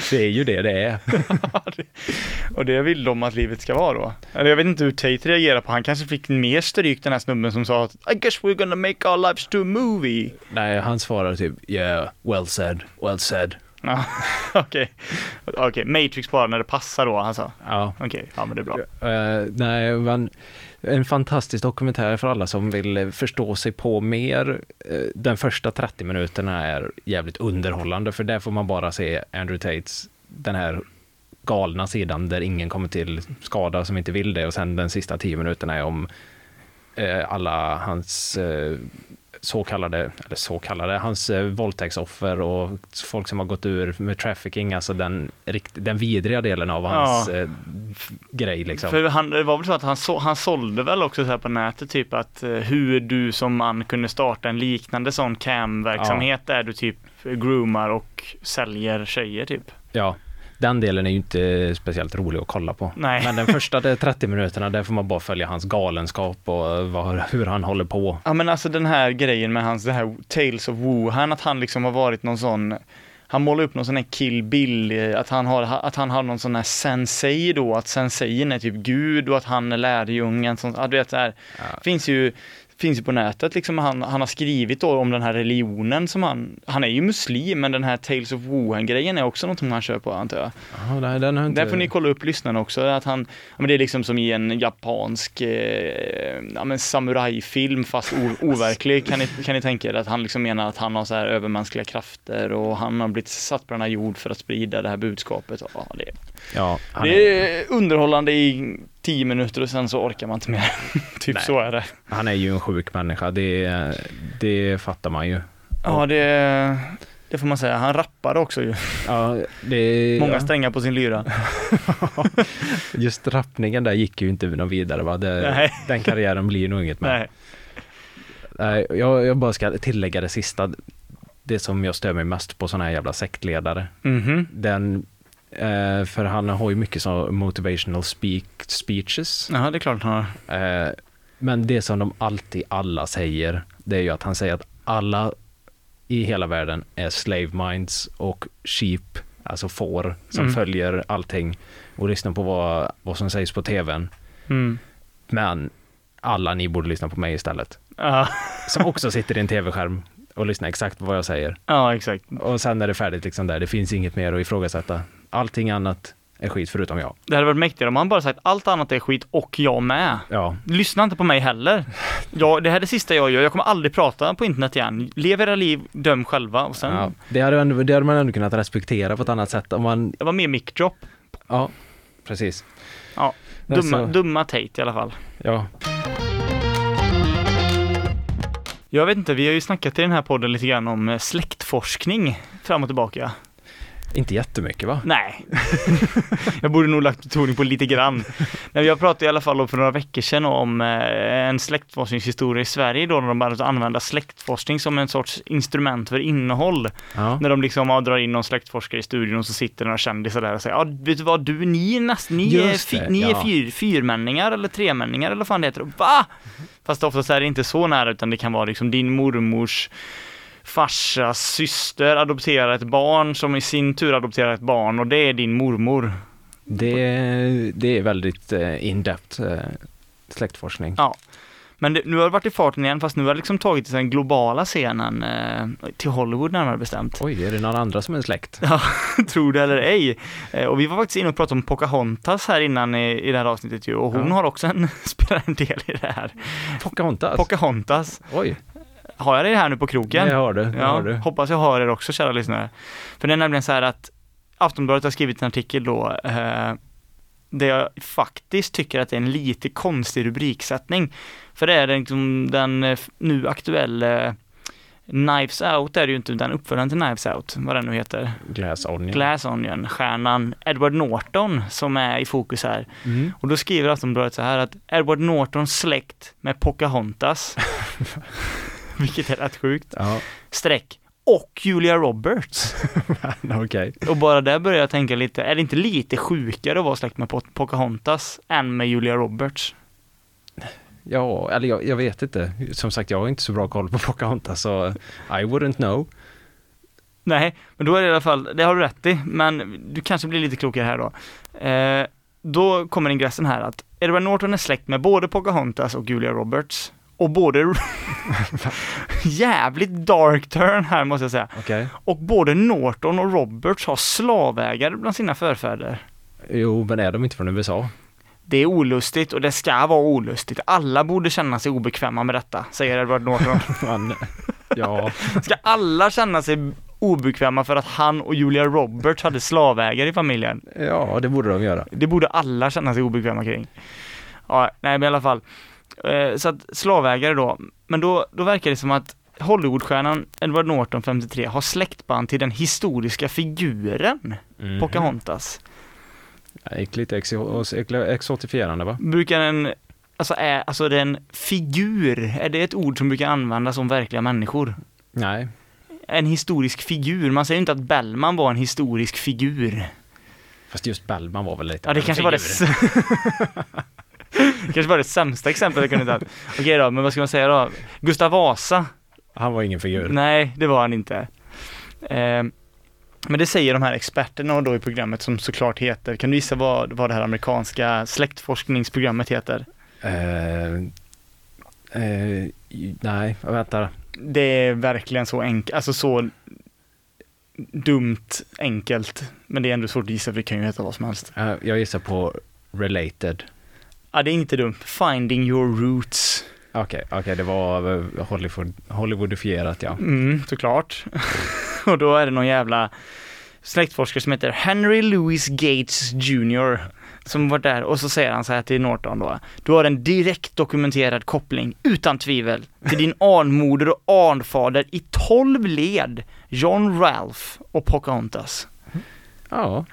B: det är ju det det är.
C: Och det vill de att livet ska vara då. Eller jag vet inte hur Tate reagerar på, han kanske fick mer stryk den här snubben som sa att I guess we're gonna make our lives to a movie.
B: Nej, han svarar typ yeah, well said, well said.
C: Ja, okej. Okej, Matrix bara när det passar då, alltså.
B: Ja,
C: Okej, ja men det är bra.
B: Eh, nej, men en fantastisk dokumentär för alla som vill eh, förstå sig på mer. Eh, den första 30 minuterna är jävligt underhållande för där får man bara se Andrew Tates, den här galna sidan där ingen kommer till skada som inte vill det och sen den sista 10 minuterna är om alla hans så kallade, eller så kallade, hans eh, våldtäktsoffer och folk som har gått ur med trafficking, alltså den, den vidriga delen av hans
C: Ja.
B: eh, grej liksom.
C: För han, det var väl så att han, så, han sålde väl också så på nätet typ att eh, hur du som man kunde starta en liknande sån cam-verksamhet där du typ groomar och säljer tjejer typ.
B: Ja, den delen är ju inte speciellt rolig att kolla på.
C: Nej.
B: Men den första det är 30 minuterna, där får man bara följa hans galenskap och vad, hur han håller på.
C: Ja men alltså den här grejen med hans, det här Tales of Wuhan, att han liksom har varit någon sån han målar upp någon sån här kill bill, eh, att han har, att han har någon sån här sensei då, att senseien är typ gud och att han är lärjungen, sånt, ja, du vet så här, finns ju Finns ju på nätet liksom, han, han har skrivit då om den här religionen som han, han är ju muslim men den här Tales of Wuhan grejen är också något som han kör på antar jag.
B: Ja, nej, den har inte...
C: Där får ni kolla upp lyssnarna också, att han, ja, men det är liksom som i en japansk eh, ja, men samurajfilm fast o, overklig kan ni, kan ni tänka er, att han liksom menar att han har så här övermänskliga krafter och han har blivit satt på den här jord för att sprida det här budskapet. Ja, det,
B: Ja, han är,
C: Det är underhållande i tio minuter och sen så orkar man inte mer. typ
B: Nej.
C: så är det.
B: han är ju en sjuk människa, det, det fattar man ju.
C: Ja, det, det får man säga. Han rappade också ju.
B: Ja, det,
C: Många
B: ja,
C: strängar på sin lyra.
B: just rappningen där gick ju inte någon vidare va? Det. Den karriären blir nog inget med. Nej. Jag, jag bara ska tillägga det sista. Det som jag stör mig mest på sådana här jävla sektledare.
C: Mhm.
B: Den, eh, för han har ju mycket så motivational speak, speeches.
C: Ja, det är klart han har.
B: Eh, men det som de alltid alla säger, det är ju att han säger att alla i hela världen är slave minds och sheep, alltså får, som
C: Mm.
B: följer allting och lyssnar på vad, vad som sägs på tvn.
C: Mm.
B: Men alla ni borde lyssna på mig istället.
C: Ja.
B: Som också sitter i en tv-skärm och lyssnar exakt på vad jag säger.
C: ja, exakt.
B: Och sen är det färdigt liksom där. Det finns inget mer att ifrågasätta. Allting annat är skit förutom jag.
C: Det hade varit mäktigare om han bara sagt allt annat är skit och jag med.
B: Ja,
C: Lyssna inte på mig heller. Ja, det här är det sista jag gör. Jag kommer aldrig prata på internet igen. Lev era liv, döm själva. Och sen,
B: ja. Det, hade ändå, det hade man ändå kunnat respektera på ett annat sätt om man,
C: det var mer mic drop.
B: ja, precis.
C: Ja, Dumma,
B: så-
C: dumma Tate i alla fall.
B: Ja,
C: Jag vet inte, vi har ju snackat i den här podden lite grann om eh, släktforskning fram och tillbaka.
B: Inte jättemycket va?
C: Nej, jag borde nog lagt betoning på lite grann. Men jag pratade i alla fall för några veckor sedan om eh, en släktforskningshistoria i Sverige då när de började använda släktforskning som en sorts instrument för innehåll.
B: Ja,
C: När de liksom ja, drar in någon släktforskare i studion och så sitter några kändisar där och säger ja, vet du vad, du, ni är nästan, ni är,
B: Just det,
C: ni är
B: ja.
C: fyr, fyrmänningar eller tremänningar eller vad fan det heter. Va? Fast oftast är det inte så nära utan det kan vara liksom din mormors farsas syster adopterar ett barn som i sin tur adopterar ett barn och det är din mormor.
B: det, det är väldigt eh, in-depth eh, släktforskning.
C: Ja. Men det, nu har det varit i farten igen fast nu har det liksom tagit till den globala scenen eh, till Hollywood närmare bestämt.
B: Oj, är det någon andra som är släkt?
C: Ja, tro det eller ej. Eh, och vi var faktiskt inne och pratade om Pocahontas här innan i, i det här avsnittet ju och hon
B: Ja.
C: har också en, spelar en del i det här.
B: Pocahontas?
C: Pocahontas.
B: Oj,
C: Har jag det här nu på kroken?
B: det har. Det
C: Ja,
B: har du.
C: hoppas jag hör er också kära lyssnare. För det är nämligen så här att Aftonbladet har skrivit en artikel då eh, där jag faktiskt tycker att det är en lite konstig rubriksättning. För det är liksom den eh, nu aktuella Knives Out är det ju inte, den uppföljaren till Knives Out, vad den nu heter.
B: Glass onion.
C: Glass Onion, stjärnan Edward Norton som är i fokus här.
B: Mm.
C: Och då skriver Aftonbladet så här att Edward Nortons släkt med Pocahontas, vilket är rätt sjukt,
B: Ja,
C: streck och Julia Roberts.
B: okej.
C: Och bara där börjar jag tänka lite, är det inte lite sjukare att vara släkt med Po- Pocahontas än med Julia Roberts?
B: Ja, eller jag, jag vet inte. Som sagt, jag har inte så bra koll på Pocahontas så I wouldn't know.
C: Nej, men då är det i alla fall, det har du rätt i, men du kanske blir lite klokare här då. Eh, då kommer ingressen här att Edward Norton är släkt med både Pocahontas och Julia Roberts. Och både... Jävligt dark turn här måste jag säga.
B: Okej.
C: Och både Norton och Roberts har slavägare bland sina förfäder.
B: Jo, men är de inte från USA?
C: Det är olustigt och det ska vara olustigt. Alla borde känna sig obekväma med detta, säger Edward Norton.
B: Man, ja,
C: Ska alla känna sig obekväma för att han och Julia Roberts hade slavägare i familjen?
B: ja, det borde de göra.
C: Det borde alla känna sig obekväma kring. Ja, nej men i alla fall. Eh, Så att slavägare då, men då, då verkar det som att Hollywoodstjärnan Edward Norton 53 har släktband till den historiska figuren
B: Mhm.
C: Pocahontas.
B: Äckligt exo- exotifierande va?
C: Brukar en, alltså är, alltså det är en figur, är det ett ord som brukar användas om verkliga människor?
B: Nej.
C: En historisk figur, man säger ju inte att Bellman var en historisk figur.
B: Fast just Bellman var väl lite
C: Ja, det kanske var det,
B: figur.
C: kanske var det sämsta exemplet jag kunde ta. Okej då, men vad ska man säga då? Gustav Vasa?
B: Han var ingen figur.
C: Nej, det var han inte. Eh, men det säger de här experterna då i programmet som såklart heter, kan du gissa vad, vad det här amerikanska släktforskningsprogrammet heter?
B: Eh, eh, nej, vänta.
C: Det är verkligen så enkelt, alltså så dumt enkelt. Men det är ändå svårt att gissa för det kan ju heta vad som helst.
B: Eh, jag gissar på related.
C: Ja, det är inte dumt. Finding your roots.
B: Okej, okej, det var eh, Hollywood, Hollywoodifierat ja.
C: Mm, såklart. och då är det någon jävla släktforskare som heter Henry Louis Gates Jr. Som var där och så säger han så här till Norton då. Du har en direkt dokumenterad koppling, utan tvivel, till din anmoder och anfader i 12 led, John Ralph och Pocahontas.
B: Ja,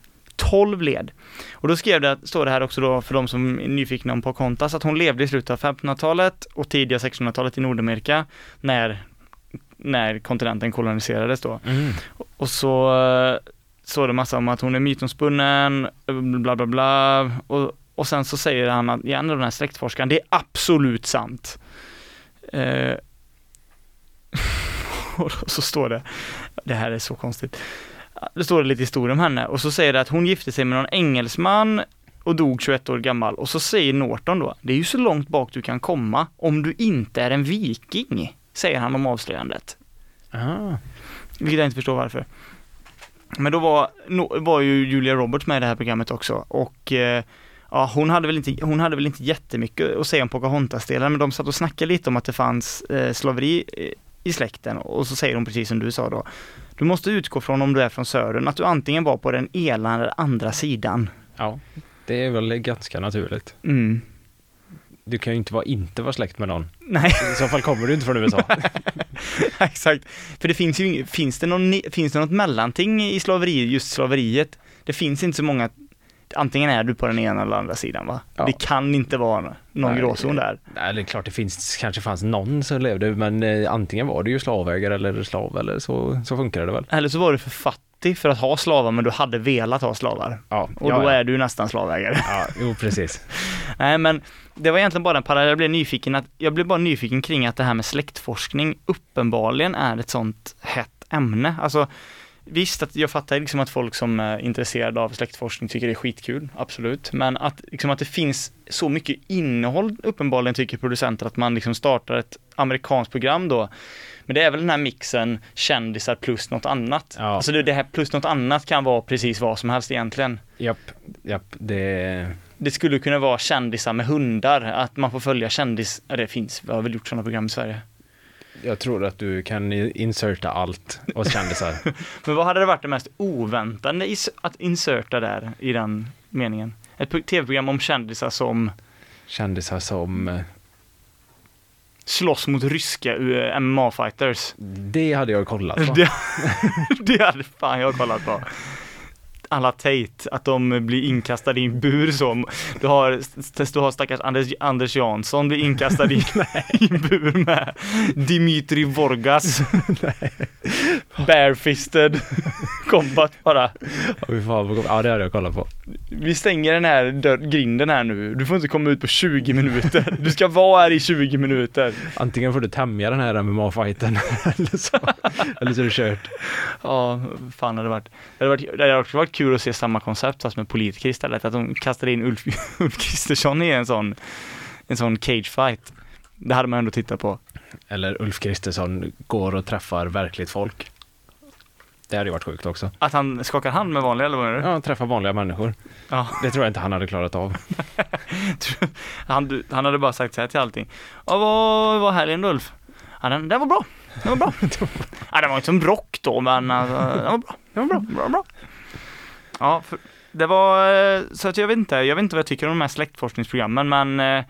C: 12 led. Och då skrev det, står det här också då för de som är nyfikna om Pocahontas, att hon levde i slutet av 1500-talet och tidiga 1600-talet i Nordamerika när, när kontinenten koloniserades då.
B: mm.
C: Och så står det massa om att hon är mytomspunnen, bla bla bla. Och, och sen så säger han att, igen den här släktforskaren, det är absolut sant. Eh, och så står det, det här är så konstigt. Det står det lite historia om henne och så säger det att hon gifte sig med någon engelsman och dog 21 år gammal och så säger Norton då, det är ju så långt bak du kan komma om du inte är en viking, säger han om avslöjandet.
B: Ah.
C: Vilket jag inte förstår varför. Men då var, var ju Julia Roberts med i det här programmet också och eh, ja, hon hade väl inte, hon hade väl inte jättemycket att säga om Pocahontas-delen men de satt och snackade lite om att det fanns eh, slaveri eh, i släkten och så säger hon precis som du sa då. Du måste utgå från om du är från södern, att du antingen var på den ena eller andra sidan.
B: Ja, det är väl ganska naturligt.
C: Mm.
B: Du kan ju inte vara, inte vara släkt med någon.
C: Nej,
B: I så fall kommer du inte från USA.
C: exakt. För det finns ju finns det, någon, finns det något mellanting i slaveri, just slaveriet? Det finns inte så många, antingen är du på den ena eller andra sidan va?
B: Ja.
C: Det kan inte vara någon gråzon där.
B: Nej, det är klart det finns, kanske fanns någon som levde, men eh, antingen var du ju slavägare eller slav eller så, så funkar det väl.
C: Eller så var du för fattig för att ha slavar men du hade velat ha slavar.
B: Ja,
C: Och
B: ja,
C: då är du nästan slavägare.
B: Ja, jo precis.
C: Nej men det var egentligen bara en parallell, jag blev nyfiken att, jag blev bara nyfiken kring att det här med släktforskning uppenbarligen är ett sånt hett ämne. Alltså Visst, att jag fattar liksom att folk som är intresserade av släktforskning tycker det är skitkul, absolut. Men att, liksom att det finns så mycket innehåll uppenbarligen tycker producenter att man liksom startar ett amerikanskt program då. Men det är väl den här mixen kändisar plus något annat.
B: Ja.
C: Alltså det, det här plus något annat kan vara precis vad som helst egentligen.
B: Japp, japp, det...
C: Det skulle kunna vara kändisar med hundar, att man får följa kändis, ja, det finns, vi har väl gjort sådana program i Sverige.
B: Jag tror att du kan inserta allt och kändisar.
C: Men vad hade det varit det mest oväntande is- att inserta där i den meningen? Ett pro- tv-program om kändisar som
B: kändisar som... eh,
C: slåss mot ryska eh, MMA-fighters.
B: Det hade jag kollat på.
C: Det, det hade fan jag kollat på. Alla Tate, att de blir inkastade i en bur så. Du har, du har stackars Anders, Anders Jansson blir inkastad i, i en bur med Dimitri Vorgas. Barefisted combat bara.
B: Ja, det hade jag kollat på.
C: Vi stänger den här dörr, grinden här nu. Du får inte komma ut på 20 minuter. Du ska vara här i 20 minuter.
B: Antingen får du tämja den här MMA-fighten eller så, eller så är det kört.
C: Ja, fan hade det varit. Det hade, varit, det hade också varit kul att se samma koncept fast med politiker istället. Att de kastade in Ulf, Ulf Kristersson i en sån, en sån cage fight. Det hade man ändå tittat på.
B: Eller Ulf Kristersson går och träffar verkligt folk. Det hade ju varit sjukt också.
C: Att han skakar hand med vanliga eller vad är det?
B: Ja, träffa vanliga människor.
C: Ja.
B: Det tror jag inte han hade klarat av.
C: Han, han hade bara sagt så här till allting. Ja, vad var helgen Ulf? Ja, den, den var bra. Den var bra. ja, den var inte som rock då, men alltså, den var bra. Den var bra. bra, bra. Ja, för, det var, eh, så att jag vet inte, jag vet inte vad jag tycker om de här släktforskningsprogrammen, men eh,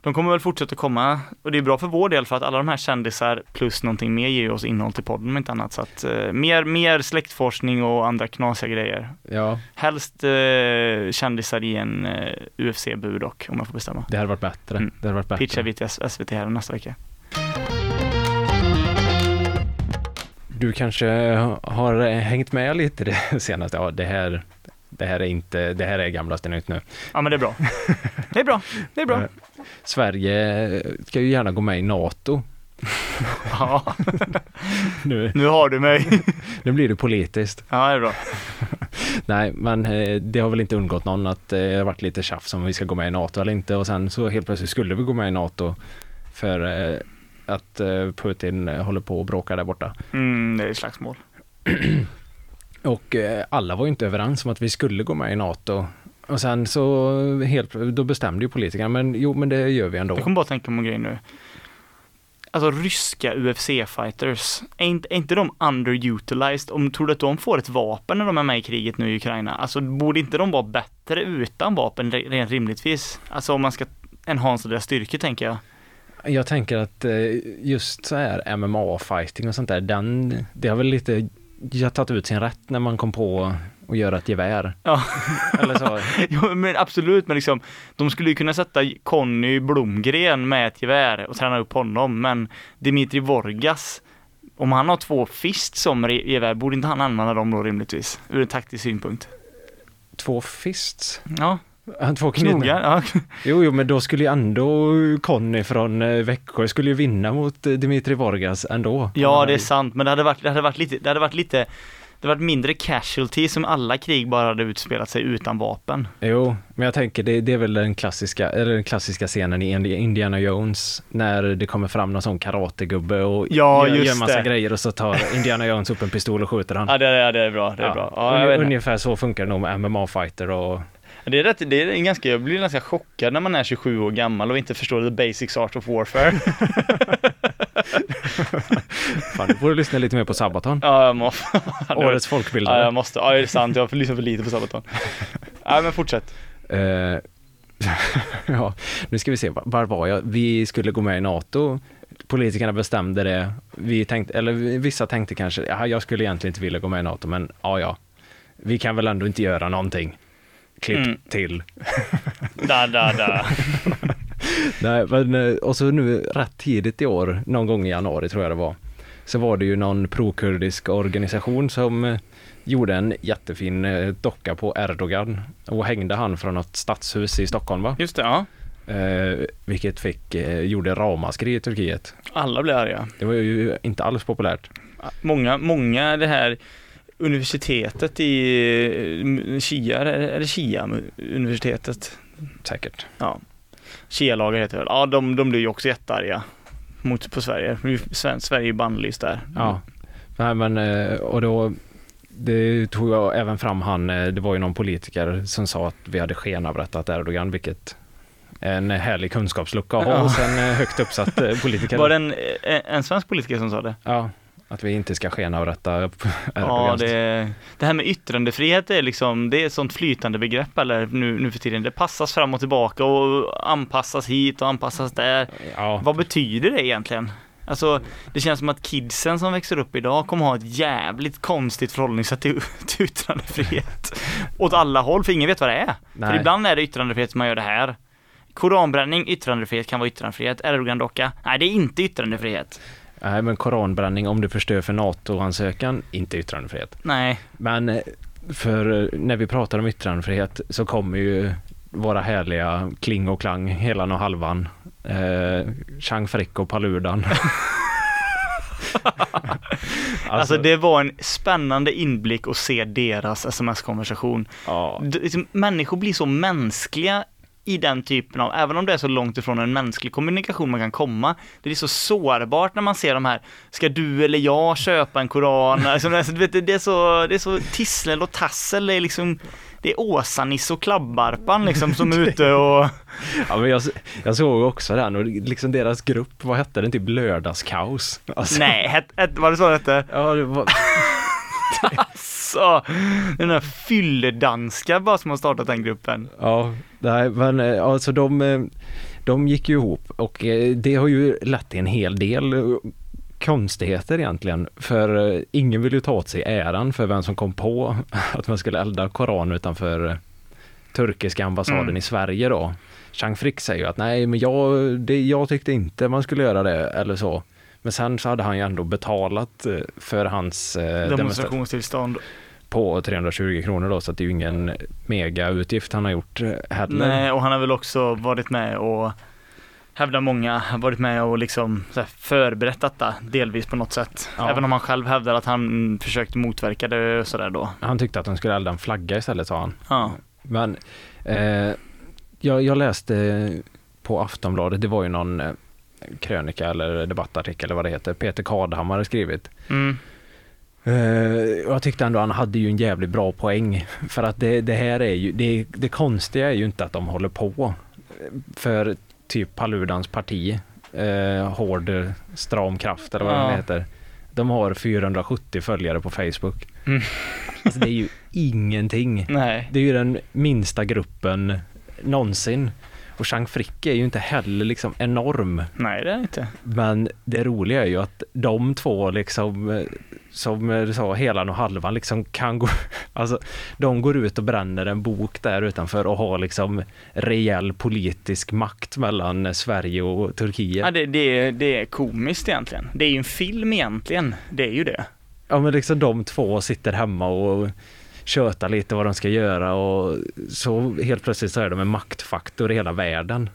C: de kommer väl fortsätta komma och det är bra för vår del för att alla de här kändisar plus någonting mer ger oss innehåll till podden om inte annat. Så att eh, mer, mer släktforskning och andra knasiga grejer.
B: Ja,
C: Helst eh, kändisar i en eh, UFC-bur dock, om jag får bestämma.
B: det hade varit bättre.
C: Mm.
B: Det hade varit bättre.
C: Pitchar vi till SVT här nästa vecka.
B: Du kanske har hängt med lite det senaste. Ja, det här, det här är inte, det här är gamlaste nytt nu.
C: Ja men det är bra. Det är bra, det är bra.
B: Eh, Sverige ska ju gärna gå med i NATO.
C: Ja,
B: Nu,
C: nu har du mig.
B: nu blir det politiskt.
C: Ja, det är bra.
B: Nej, men eh, det har väl inte undgått någon att eh, det har varit lite tjafs om vi ska gå med i NATO eller inte och sen så helt plötsligt skulle vi gå med i NATO för att eh, Putin håller på och bråkar där borta.
C: Mm, det är slagsmål.
B: Och eh, alla var ju inte överens om att vi skulle gå med i NATO. Och sen så helt, då bestämde ju politikerna, men jo men det gör vi ändå.
C: Jag kommer bara tänka på en grej nu. alltså ryska UFC-fighters, är inte, är inte de underutilized? Om, tror du att de får ett vapen när de är med i kriget nu i Ukraina? Alltså borde inte de vara bättre utan vapen rent rimligtvis? Alltså om man ska enhansa deras styrkor tänker jag.
B: Jag tänker att eh, just så här MMA-fighting och sånt där, den, det har väl lite jag tagit ut sin rätt när man kom på att göra ett gevär.
C: Ja.
B: Eller så.
C: jo, men absolut, men liksom de skulle ju kunna sätta Conny Blomgren med ett gevär och träna upp honom, men Dimitri Vorgas om han har två fist som gevär, borde inte han använda dem då rimligtvis? Ur en taktisk synpunkt.
B: Två fists?
C: Ja.
B: Två knogar?
C: Ja.
B: Jo, jo, men då skulle ju ändå Conny från eh, Växjö skulle ju vinna mot eh, Dimitri Vorgas ändå.
C: Ja, det är sant, men det hade varit, det hade varit lite, det hade varit lite det varit mindre casualty som alla krig bara hade utspelat sig utan vapen.
B: Jo, men jag tänker det, det är väl den klassiska, eller den klassiska scenen i Indiana Jones när det kommer fram någon sån karategubbe och
C: ja,
B: gör, gör massa
C: det.
B: grejer och så tar Indiana Jones upp en pistol och skjuter han.
C: Ja, det, är, det är bra. Det är
B: ja.
C: bra. Ja,
B: Ungefär så funkar det nog med MMA-fighter och
C: det är rätt, det är en ganska, jag blir ganska chockad när man är 27 år gammal och inte förstår the basics art of warfare.
B: Fan, du borde lyssna lite mer på Sabaton.
C: Ja, jag måste.
B: Årets folkbildare.
C: Ja, jag måste. Ja, det är sant. Jag får lyssna för lite på Sabaton. Ja, men fortsätt.
B: Uh, ja, nu ska vi se, var var jag? Vi skulle gå med i NATO. Politikerna bestämde det. Vi tänkte, eller vissa tänkte kanske, ja, jag skulle egentligen inte vilja gå med i NATO, men ja, ja. Vi kan väl ändå inte göra någonting. Klipp mm. till.
C: da, da, da.
B: Nej, men eh, och så nu rätt tidigt i år, någon gång i januari tror jag det var, så var det ju någon prokurdisk organisation som eh, gjorde en jättefin eh, docka på Erdogan och hängde han från något stadshus i Stockholm va?
C: Just det, ja.
B: Eh, vilket fick, eh, gjorde ramaskri i Turkiet.
C: Alla blev arga.
B: Det var ju inte alls populärt.
C: Många, många det här universitetet i Shia, är det Shia universitetet?
B: Säkert.
C: Ja. Shia-lagar heter det Ja, de, de blir ju också jättearga mot, på Sverige. Sverige är ju bannlyst där.
B: Ja, Nej, men och då det tog jag även fram han, det var ju någon politiker som sa att vi hade skenavrättat Erdogan, vilket en härlig kunskapslucka att ha hos en högt uppsatt politiker.
C: Var det en, en svensk politiker som sa det?
B: Ja, att vi inte ska skenavrätta.
C: Ja, det, det här med yttrandefrihet är liksom, det är ett sånt flytande begrepp eller nu, nu för tiden. Det passas fram och tillbaka och anpassas hit och anpassas där.
B: Ja.
C: Vad betyder det egentligen? Alltså, det känns som att kidsen som växer upp idag kommer ha ett jävligt konstigt förhållningssätt till, till yttrandefrihet. Åt alla håll, för ingen vet vad det är. Nej. För ibland är det yttrandefrihet som man gör det här. Koranbränning, yttrandefrihet kan vara yttrandefrihet. Erdogan-docka, nej det är inte yttrandefrihet.
B: Nej, men koranbränning om du förstör för NATO-ansökan, inte yttrandefrihet.
C: Nej.
B: Men eh, för eh, när vi pratar om yttrandefrihet så kommer ju våra härliga Kling och Klang, Helan och Halvan, eh, Chang Frick och Paludan.
C: alltså, alltså, det var en spännande inblick att se deras sms-konversation.
B: Ja.
C: Liksom, människor blir så mänskliga i den typen av, även om det är så långt ifrån en mänsklig kommunikation man kan komma, det är så sårbart när man ser de här, ska du eller jag köpa en koran? Alltså, det, är så, det är så tissel och tassel, det är liksom det är Åsa-Nisse och Klabbarpan liksom som är ute och...
B: Ja men jag, jag såg också den och liksom deras grupp, vad hette den? Typ Lördagskaos?
C: Alltså. Nej, het, het, var det så det hette?
B: Ja, det var...
C: alltså, den där fylledanska bara som har startat den gruppen.
B: Ja, nej men eh, alltså de, eh, de gick ju ihop och eh, det har ju lett till en hel del konstigheter egentligen. För ingen vill ju ta åt sig äran för vem som kom på att man skulle elda koran utanför turkiska ambassaden mm. i Sverige då. Chang Frick säger ju att nej, men jag, det, jag tyckte inte man skulle göra det eller så. Men sen så hade han ju ändå betalat för hans
C: demonstrationstillstånd
B: på 320 kronor då, så att det är ju ingen megautgift han har gjort heller.
C: Nej, och han har väl också varit med och hävdar många, varit med och liksom förberett detta delvis på något sätt. Ja. Även om han själv hävdar att han försökte motverka det och sådär då.
B: Han tyckte att de skulle elda en flagga istället sa han.
C: Ja.
B: Men eh, jag, jag, läste på Aftonbladet, det var ju någon eh, krönika eller debattartikel eller vad det heter, Peter Kadhammar har skrivit.
C: Mm.
B: Uh, jag tyckte ändå han hade ju en jävligt bra poäng. För att det, det här är ju, det, det konstiga är ju inte att de håller på. För typ Paludans parti eh, hård stram kraft eller vad
C: Ja.
B: den heter. De har 470 följare på Facebook.
C: Mm.
B: Alltså det är ju ingenting.
C: Nej.
B: Det är ju den minsta gruppen någonsin. Och Chang Frick är ju inte heller liksom enorm.
C: Nej, det är inte.
B: Men det roliga är ju att de två liksom, eh, som du sa, helan och halvan liksom kan gå, alltså de går ut och bränner en bok där utanför och har liksom rejäl politisk makt mellan Sverige och Turkiet.
C: Ja, det, det, det är komiskt egentligen. Det är ju en film egentligen. Det är ju det.
B: Ja men liksom de två sitter hemma och köta lite vad de ska göra och så helt plötsligt så är de en maktfaktor i hela världen.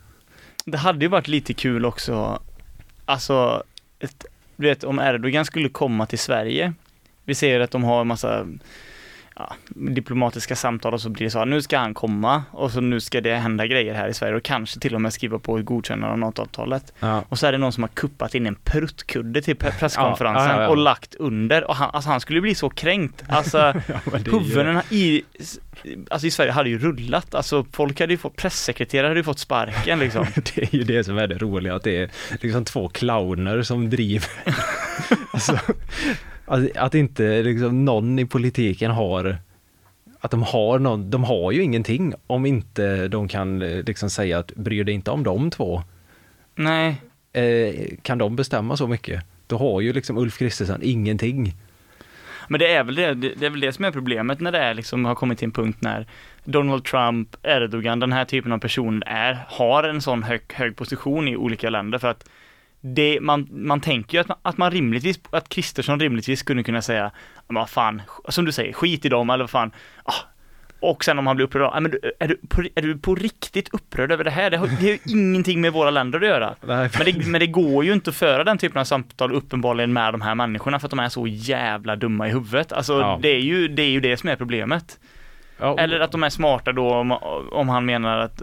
C: Det hade ju varit lite kul också, alltså, ett, du vet om Erdogan skulle komma till Sverige. Vi ser att de har en massa ja, diplomatiska samtal och så blir det så här, nu ska han komma och så nu ska det hända grejer här i Sverige och kanske till och med skriva på ett godkännande av NATO-avtalet.
B: Ja.
C: Och så är det någon som har kuppat in en pruttkudde till pre- presskonferensen
B: Ja, ja,
C: och lagt under och han, alltså han skulle bli så kränkt. Alltså huvudena i, alltså i Sverige hade ju rullat, alltså folk hade ju fått, pressekreterare hade ju fått sparken liksom.
B: Det är ju det som är det roliga, att det är liksom två clowner som driver. alltså, att, att inte liksom någon i politiken har att de har någon, de har ju ingenting om inte de kan eh, liksom säga att bryr dig inte om de två.
C: Nej,
B: Eh, kan de bestämma så mycket? Då har ju liksom Ulf Kristersson ingenting.
C: men det är väl det, det det är väl det som är problemet när det är liksom har kommit till en punkt när Donald Trump, Erdogan, den här typen av personer är, har en sån hög, hög position i olika länder för att det, man, man tänker ju att man, att man rimligtvis, att Kristersson rimligtvis skulle kunna säga, men vad fan, som du säger, skit i dem eller vad fan, ah, och sen om han blir upprörd, men är du, på, är du på riktigt upprörd över det här? Det har, det har ju ingenting med våra länder att göra. Men det, men det går ju inte att föra den typen av samtal uppenbarligen med de här människorna för att de är så jävla dumma i huvudet. Alltså
B: Ja.
C: det, är ju, det är ju det som är problemet.
B: ja,
C: Eller att de är smarta då om, om han menar att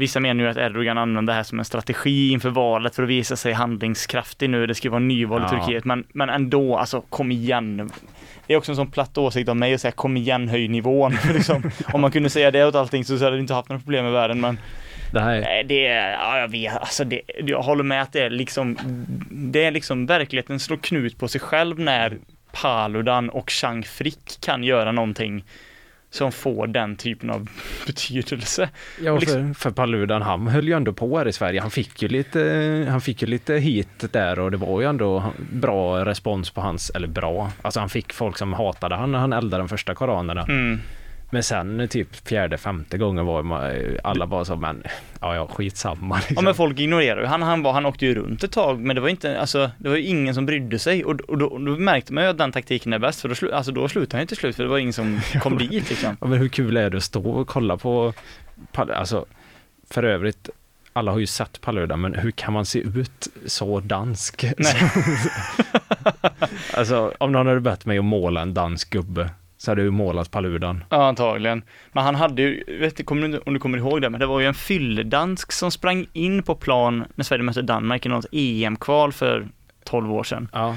C: Vissa menar ju att Erdogan använder det här som en strategi inför valet för att visa sig handlingskraftig nu. Det ska vara nyval i
B: Ja.
C: Turkiet, men, men ändå, alltså kom igen. Det är också en sån platt åsikt av mig att säga kom igen, höj nivån. liksom, om man kunde säga det åt allting så hade vi inte haft några problem i världen, men
B: det här,
C: Nej, det är, ja, jag vet, alltså det, jag håller med att det är liksom, det är liksom verkligheten slår knut på sig själv när Paludan och Chang Frick kan göra någonting som får den typen av betydelse.
B: Ja,
C: Och liksom-
B: för, för Paludan, han höll ju ändå på här i Sverige. Han fick ju lite, han fick ju lite hit där och det var ju ändå bra respons på hans, eller bra, alltså han fick folk som hatade han när han eldade de första koranerna.
C: Mm.
B: Men sen typ fjärde, femte gången var man, alla bara så, men ja, ja, skitsamma liksom.
C: Ja men folk ignorerar ju han, han, var, han åkte ju runt ett tag men det var inte, alltså det var ju ingen som brydde sig och, och, då, och då märkte man ju att den taktiken är bäst för då, slu, alltså, då slutade han ju till slut för det var ingen som kom dit liksom.
B: Ja, men hur kul är det att stå och kolla på, alltså för övrigt, alla har ju sett Paludan, men hur kan man se ut så dansk?
C: Nej.
B: alltså om någon hade bett mig att måla en dansk gubbe så hade ju målat Paludan.
C: Ja, antagligen. Men han hade ju, vet du, kommer du, om du kommer ihåg det, men det var ju en fylledansk som sprang in på plan när Sverige mötte Danmark i något EM-kval för 12 år sedan.
B: Ja,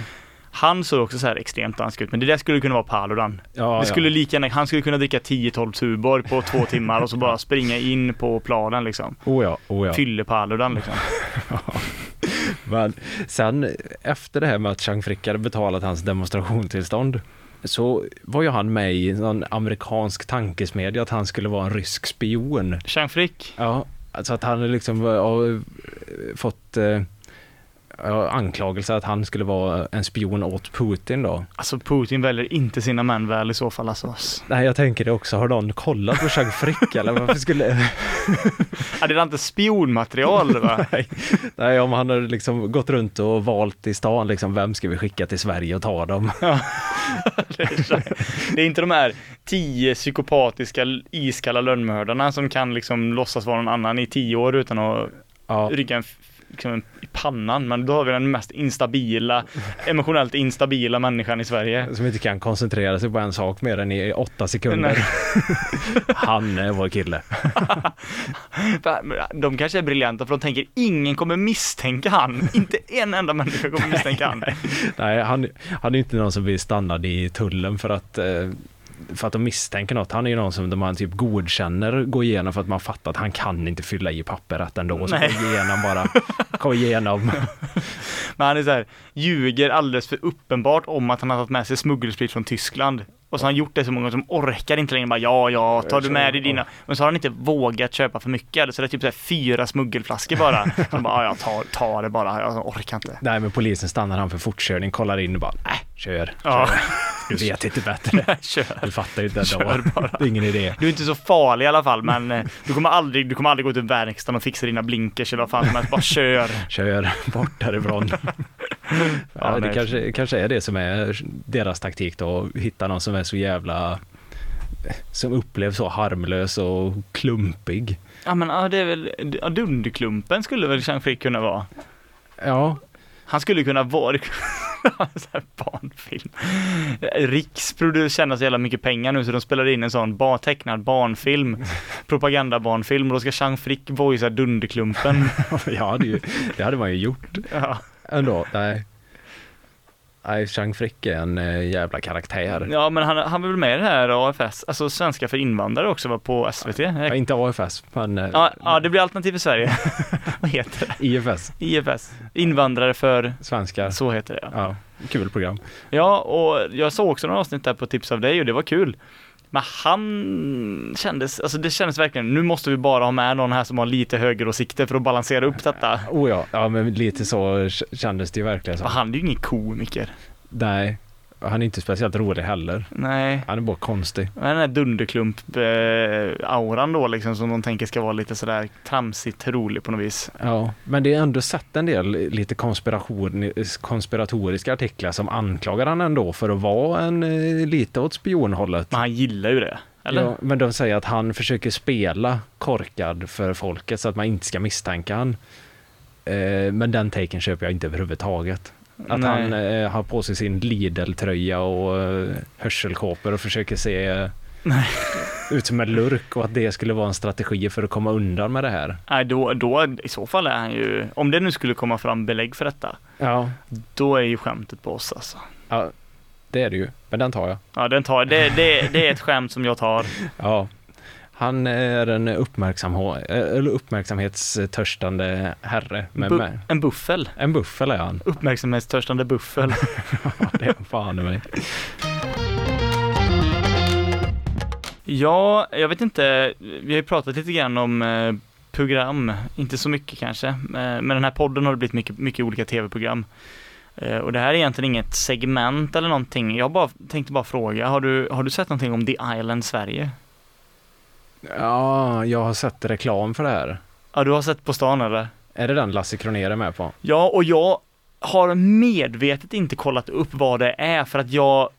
C: Han såg också så här extremt dansk ut, men det där skulle kunna vara Paludan.
B: ja,
C: det skulle lika gärna, han skulle kunna dricka 10-12 Tuborg på två timmar och så bara springa in på planen liksom.
B: ja. Oh ja, oh ja.
C: Fylle-Paludan liksom.
B: Men sen efter det här med att Chang Frick hade betalat hans demonstrationstillstånd så var ju han med i någon amerikansk tankesmedja att han skulle vara en rysk spion.
C: Chang Frick.
B: Ja, alltså att han liksom har fått eh, anklagelse att han skulle vara en spion åt Putin då.
C: Alltså Putin väljer inte sina män väl i så fall alltså.
B: Nej, jag tänker det också. Har någon kollat på Chang Frick eller varför skulle...
C: Ja, det är inte spionmaterial va?
B: Nej. Nej, om han hade liksom gått runt och valt i stan liksom, vem ska vi skicka till Sverige och ta dem?
C: det, är det är inte de här tio psykopatiska iskalla lönnmördarna som kan liksom låtsas vara någon annan i tio år utan att
B: Ja,
C: rycka en, liksom i pannan. Men då har vi den mest instabila, emotionellt instabila människan i Sverige.
B: som inte kan koncentrera sig på en sak mer än i åtta sekunder. Han är vår kille.
C: De kanske är briljanta för de tänker ingen kommer misstänka han. Inte en enda människa kommer misstänka han.
B: Nej, han, han är inte någon som blir stannad i tullen för att eh, för att de misstänker något. Han är ju någon som man typ godkänner gå igenom för att man fattar att han kan inte fylla i papper rätt ändå. Så
C: Nej.
B: gå igenom bara, gå igenom.
C: Men han är så här, ljuger alldeles för uppenbart om att han har tagit med sig smuggelsprit från Tyskland. Och så har han gjort det så många som orkar inte längre bara ja, ja, tar du med dig dina. Men så har han inte vågat köpa för mycket. Så det är typ så här fyra smuggelflaskor bara. Så han bara, ja, jag tar, tar det bara, jag orkar inte.
B: Nej men polisen stannar han för fortkörning, kollar in och bara, nej, kör.
C: Ja.
B: kör. Du vet inte bättre.
C: Kör.
B: Du fattar ju inte ändå.
C: Kör bara.
B: Det är ingen idé.
C: Du är inte så farlig i alla fall, men eh, du kommer aldrig, du kommer aldrig gå till verkstaden och fixa dina blinkers eller vad fan som helst. Bara kör.
B: Kör bort därifrån. ja, det kanske, kanske är det som är deras taktik då, att hitta någon som är så jävla som upplevs så harmlös och klumpig.
C: Ja men ja, det är väl, ja, Dunderklumpen skulle väl Jean Frick kunna vara.
B: Ja,
C: Han skulle kunna vara barnfilm. Riks borde tjäna så jävla mycket pengar nu så de spelar in en sån bar, tecknad barnfilm. Propagandabarnfilm och då ska Jean Frick voicea Dunderklumpen.
B: ja det, ju, det hade man ju gjort
C: Ja.
B: Ändå. Nej, Nej Chang Frick är en eh, jävla karaktär.
C: ja men han, han var väl med i det här AFS, alltså Svenska för invandrare också var på SVT.
B: Ja, inte AFS, men eh,
C: Ja, ja det blir alternativ för Sverige. Vad heter det?
B: IFS,
C: IFS. Invandrare för,
B: svenskar.
C: så heter det ja.
B: Ja, kul program.
C: Ja, och jag såg också några avsnitt där på tips av dig och det var kul. Men han kändes, alltså det kändes verkligen, nu måste vi bara ha med någon här som har lite högeråsikter för att balansera upp detta.
B: Oh ja, ja men lite så kändes det ju verkligen
C: Så han är ju ingen komiker.
B: Nej, han är inte speciellt rolig heller.
C: Nej,
B: Han är bara konstig.
C: den här dunderklump-auran då liksom som de tänker ska vara lite sådär tramsigt rolig på något vis.
B: Ja, men det är ändå sett en del lite konspiratoriska artiklar som anklagar han ändå för att vara en eh, lite åt spionhållet.
C: Men han gillar ju det, eller?
B: Ja, men de säger att han försöker spela korkad för folket så att man inte ska misstänka han. Eh, men den taken köper jag inte överhuvudtaget. Att
C: Nej.
B: han eh, har på sig sin Lidl-tröja och eh, hörselkåpor och försöker se eh, ut som en lurk och att det skulle vara en strategi för att komma undan med det här.
C: Nej, då, då, i så fall är han ju, om det nu skulle komma fram belägg för detta,
B: Ja,
C: då är ju skämtet på oss alltså.
B: ja det är det ju. Men den tar jag.
C: Ja, den tar, det, det, det är ett skämt som jag tar.
B: Ja. Han är en uppmärksam, eller uppmärksamhetstörstande herre. Med,
C: Bu-
B: med.
C: en buffel.
B: En buffel är han.
C: Uppmärksamhetstörstande buffel.
B: Ja, det är fan i mig.
C: Ja, jag vet inte. Vi har ju pratat lite grann om eh, program, inte så mycket kanske. Eh, men den här podden har det blivit mycket, mycket olika tv-program. Eh, och det här är egentligen inget segment eller någonting. Jag bara, tänkte bara fråga, har du, har du sett någonting om The Island Sverige?
B: Ja, jag har sett reklam för det här.
C: Ja, du har sett På stan eller?
B: Är det den Lasse Kronér är med på?
C: Ja, och jag har medvetet inte kollat upp vad det är för att jag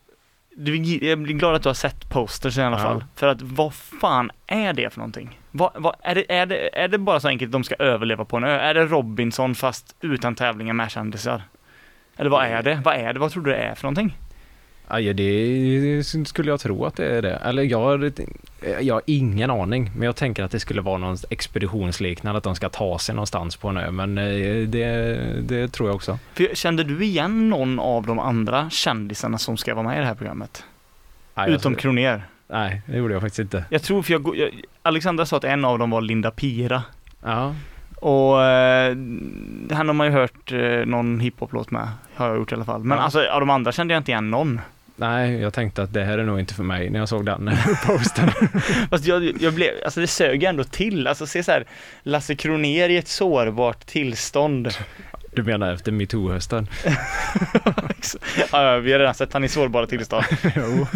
C: du, jag blir glad att du har sett posters i alla
B: Ja.
C: fall. För att vad fan är det för någonting? Vad, vad, är, det, är, det, är det bara så enkelt att de ska överleva på en ö? Är det Robinson fast utan tävlingar med kändisar? Eller vad är det? Vad är det? Vad tror du det är för någonting?
B: Ja, det skulle jag tro att det är det. Eller jag, har- jag har ingen aning, men jag tänker att det skulle vara någon expeditionsliknande, att de ska ta sig någonstans på en ö. Men eh, det, det tror jag också.
C: För kände du igen någon av de andra kändisarna som ska vara med i det här programmet?
B: Nej,
C: Utom Kroner.
B: Nej, det gjorde jag faktiskt inte.
C: Jag tror, för jag, jag, Alexandra sa att en av dem var Linda Pira.
B: Ja,
C: Och eh, han har man ju hört eh, någon hiphop-låt med, har jag gjort i alla fall. Men
B: Ja.
C: alltså av de andra kände jag inte igen någon.
B: Nej, jag tänkte att det här är nog inte för mig när jag såg den posten.
C: Fast jag, jag blev, alltså det sög ändå till. Alltså se så här, Lasse Kroner i ett sårbart tillstånd.
B: Du menar efter metoo-hösten?
C: ja, vi har redan sett han i sårbara tillstånd.
B: jo.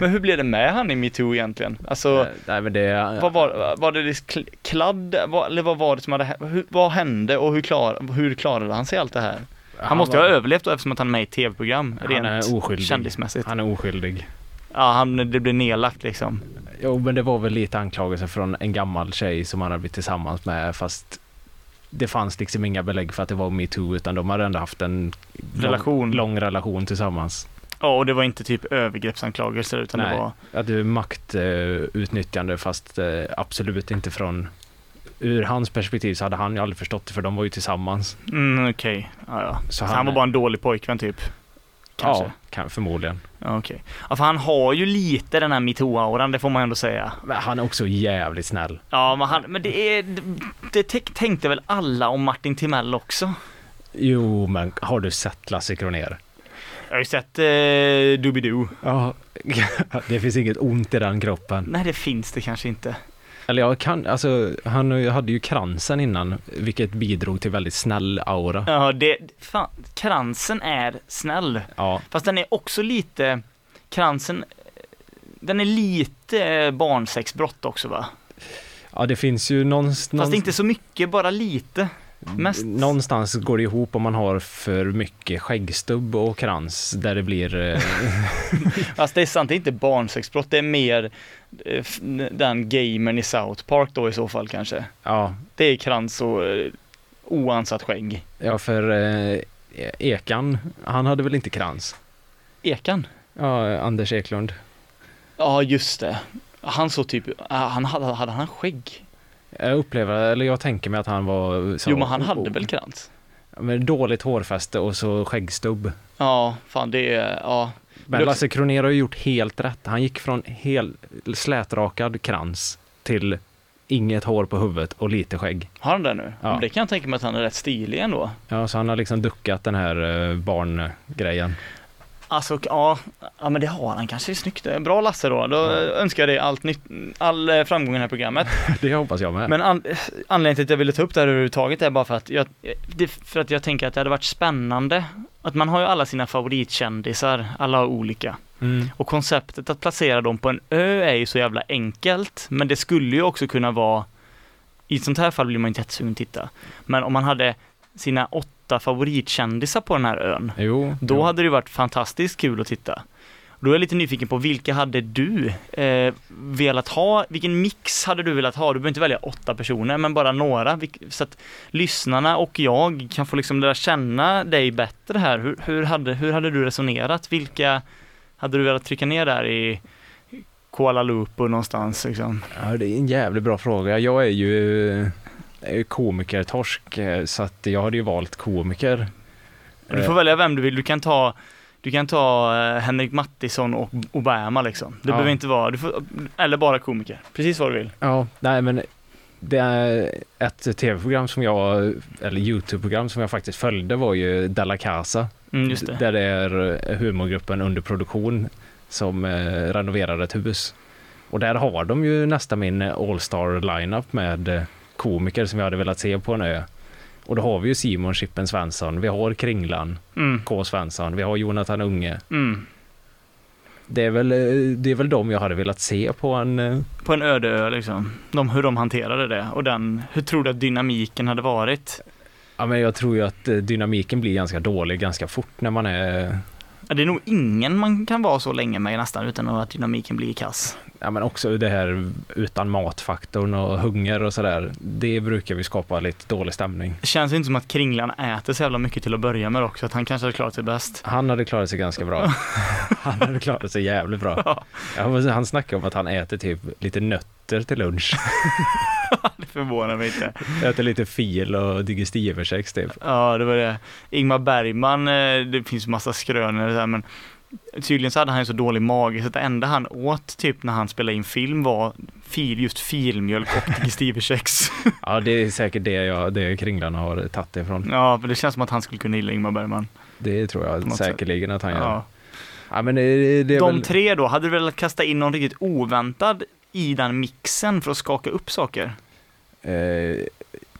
C: Men hur blev det med han i metoo egentligen? Alltså,
B: nej, men det...
C: vad var, var det kl- kladd, vad, eller vad var det som hade hä- hur, Vad hände och hur, klar, hur klarade han sig allt det här? Han, måste ju
B: var-
C: ha överlevt då eftersom att han är med i tv-program,
B: Han är oskyldig.
C: kändismässigt.
B: Han är oskyldig.
C: Ja, han, det blev nedlagt liksom.
B: Jo, men det var väl lite anklagelser från en gammal tjej som han hade blivit tillsammans med, fast det fanns liksom inga belägg för att det var metoo, utan de hade ändå haft en
C: Relation.
B: lång, lång relation tillsammans.
C: Ja, och det var inte typ övergreppsanklagelser utan
B: Nej.
C: det var
B: Att det är maktutnyttjande, fast eh, absolut inte från Ur hans perspektiv så hade han ju aldrig förstått det, för de var ju tillsammans.
C: Mm, okej. Ja, ja.
B: Så
C: Så han, var bara en dålig pojkvän typ. kanske?
B: Ja, kan, förmodligen.
C: Ja, okej. Ja, för han har ju lite den här metoo-auran, det får man ändå säga.
B: Men han är också jävligt snäll.
C: Ja, men, han, men det är, det, det tänk- tänkte väl alla om Martin Timell också?
B: Jo, men har du sett Lasse Kronér?
C: Jag har ju sett eh, Doobidoo.
B: Ja. det finns inget ont i den kroppen.
C: Nej, det finns det kanske inte.
B: Eller jag kan, alltså han hade ju kransen innan, vilket bidrog till väldigt snäll aura.
C: Ja, det, fan, kransen är snäll.
B: Ja,
C: Fast den är också lite, kransen, den är lite barnsexbrott också va?
B: ja det finns ju någonstans,
C: Fast inte så mycket, bara lite. Mest.
B: någonstans går det ihop om man har för mycket skäggstubb och krans där det blir, eh,
C: Fast det är sant, det är inte barnsexbrott, det är mer eh, den gamern i South Park då i så fall kanske.
B: ja,
C: Det är krans och eh, oansatt skägg.
B: ja för eh, Ekan, han hade väl inte krans?
C: Ekan?
B: Ja, Anders Eklund.
C: Ja, just det. Han såg typ, han hade, hade han skägg?
B: Jag upplever, eller jag tänker mig att han var så,
C: Jo, men han hade väl krans?
B: med dåligt hårfäste och så skäggstubb.
C: Ja, fan det är, ja.
B: Men Lasse Kronér har ju gjort helt rätt. Han gick från hel slätrakad krans till inget hår på huvudet och lite skägg.
C: Har han det nu?
B: Ja.
C: Men det kan jag tänka mig att han är rätt stilig ändå.
B: Ja, så han har liksom duckat den här eh, barngrejen.
C: Alltså, ja, ja men det har han kanske. Snyggt. Bra Lasse då. Då
B: Ja.
C: önskar jag dig allt nytt, all eh, framgång i det här programmet.
B: Det hoppas jag med.
C: Men an, anledningen till att jag ville ta upp det här överhuvudtaget är bara för att jag, det, för att jag tänker att det hade varit spännande. Att man har ju alla sina favoritkändisar, alla har olika.
B: Mm.
C: Och konceptet att placera dem på en ö är ju så jävla enkelt. Men det skulle ju också kunna vara, i ett sånt här fall blir man inte jättesugen att titta. Men om man hade sina åtta favoritkändisar på den här ön.
B: Jo,
C: Då
B: jo.
C: hade det varit fantastiskt kul att titta. Då är jag lite nyfiken på vilka hade du eh, velat ha? Vilken mix hade du velat ha? Du behöver inte välja åtta personer, men bara några. Så att lyssnarna och jag kan få liksom lära känna dig bättre här. Hur, hur, hade, hur hade du resonerat? Vilka hade du velat trycka ner där i Kuala Lumpur någonstans liksom?
B: Ja, det är en jävligt bra fråga. Jag är ju komikertorsk, eh, så att jag hade ju valt komiker.
C: Du får välja vem du vill. Du kan ta du kan ta eh, Henrik Mattisson och Obama liksom. Det
B: Ja.
C: behöver inte vara, du får, eller bara komiker. Precis vad du vill.
B: Ja, nej men det är ett tv-program som jag, eller YouTube-program som jag faktiskt följde var ju Della Casa.
C: Mm, det.
B: Där det är eh, humorgruppen under produktion som eh, renoverar ett hus. Och där har de ju nästan min all-star lineup med eh, komiker som jag hade velat se på en ö. Och då har vi ju Simon Chippen Svensson, vi har Kringlan,
C: Mm,
B: K. Svensson, vi har Jonathan Unge.
C: mm.
B: Det är väl, eh, det är väl de jag hade velat se på en... eh,
C: På en öde ö liksom. De, hur de hanterade det och den, hur tror du att dynamiken hade varit?
B: Ja men jag tror ju att eh, dynamiken blir ganska dålig ganska fort när man är...
C: Ja, Det är nog ingen man kan vara så länge med nästan utan att dynamiken blir kass.
B: Ja men också det här utan matfaktorn och hunger och sådär. Det brukar vi skapa lite dålig stämning.
C: Det känns inte som att Kringlan äter så jävla mycket till att börja med också, att han kanske hade klarat sig bäst.
B: Han hade klarat sig ganska bra. Han hade klarat sig jävligt bra. Ja, han snackar om att han äter typ lite nötter till lunch.
C: Det förvånar mig inte.
B: Äter lite fil och digestivekex typ.
C: Ja, det var det. Ingmar Bergman, eh, det finns massa skrönor där, men tydligen så hade han ju så dålig mage så att det enda han åt typ när han spelade in film var fil, just filmjölk och digestivekex.
B: Ja det är säkert det, jag, det kringlarna har tagit ifrån.
C: ja, för det känns som att han skulle kunna gilla Ingmar Bergman.
B: Det tror jag säkerligen att han gör.
C: Ja.
B: Ja men det, det
C: De
B: väl...
C: tre då, hade du velat kasta in någon riktigt oväntad i den mixen för att skaka upp saker?
B: Eh,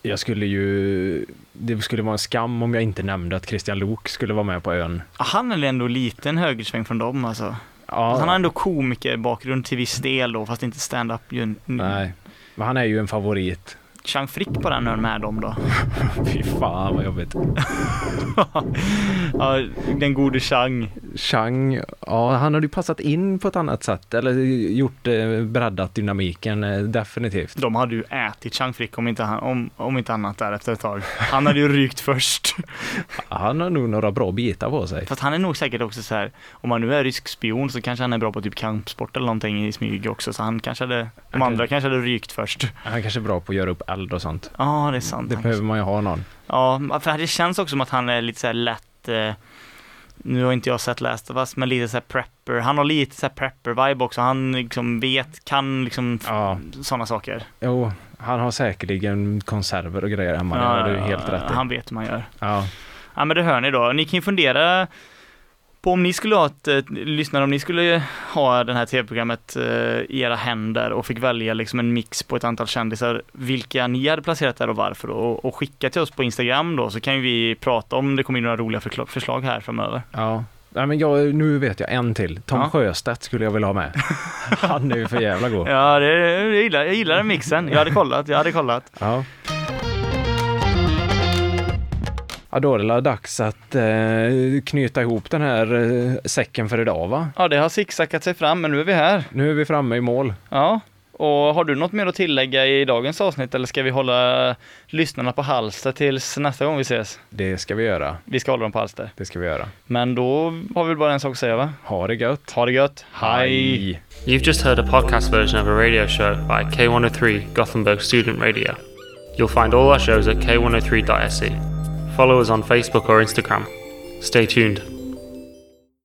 B: jag skulle ju... Det skulle vara en skam om jag inte nämnde att Christian Lok skulle vara med på ön.
C: Han är ändå lite en högersväng från dem alltså.
B: Ja,
C: Han har ändå komikerbakgrund till viss del då, fast inte stand-up.
B: Nej, men han är ju en favorit.
C: Chang Frick på den ön med dem då.
B: Fy fan vad jobbigt.
C: ja, den gode Chang.
B: Chang, ja han hade ju passat in på ett annat sätt. Eller gjort, eh, breddat dynamiken eh, definitivt.
C: De hade ju ätit Chang Frick om inte, han, om, om inte annat där efter ett tag. Han hade ju rykt först.
B: Han har nog några bra bitar på sig.
C: Fast han är nog säkert också så här, om han nu är rysk spion så kanske han är bra på typ kampsport eller någonting i smyg också. Så han kanske hade, de andra kanske hade rykt först.
B: Han kanske är bra på att göra upp eld och sånt.
C: Ja, det är sant.
B: Det
C: Han
B: behöver man ju ha någon.
C: Ja, för det känns också som att han är lite så här lätt, eh, nu har inte jag sett Last of Us, men lite så här prepper. Han har lite så här prepper-vibe också. Han liksom vet, kan liksom
B: Ja,
C: sådana saker.
B: jo, han har säkerligen konserver och grejer hemma. det har du helt rätt i.
C: Han vet hur man gör.
B: Ja,
C: Ja men det hör ni då. Ni kan ju fundera på om ni skulle ha ett, eh, lyssnare, om ni skulle ha det här tv-programmet eh, i era händer och fick välja liksom en mix på ett antal kändisar, vilka ni hade placerat där och varför då, och, och skicka till oss på Instagram då så kan ju vi prata om det kommer in några roliga förslag här framöver.
B: ja. Nej, men jag, nu vet jag en till. Tom
C: Ja.
B: Sjöstedt skulle jag vilja ha med. Han är ju för jävla god.
C: Ja, det, jag, gillar, jag gillar den mixen. Jag hade kollat, jag hade kollat.
B: Ja. Ja, då är det dags att eh, knyta ihop den här eh, säcken för idag va?
C: Ja, det har zigzackat sig fram, men nu är vi här.
B: Nu är vi framme i mål.
C: Ja, och har du något mer att tillägga i dagens avsnitt eller ska vi hålla lyssnarna på halster tills nästa gång vi ses?
B: Det ska vi göra.
C: Vi ska hålla dem på halster.
B: Det ska vi göra.
C: Men då har vi bara en sak att säga va?
B: Ha det gött.
C: Ha det gött. Hej!
A: You've just heard a podcast version of a radio show by K103 Gothenburg Student Radio. You'll find all our shows at k103.se. Follow us on Facebook or Instagram. Stay tuned.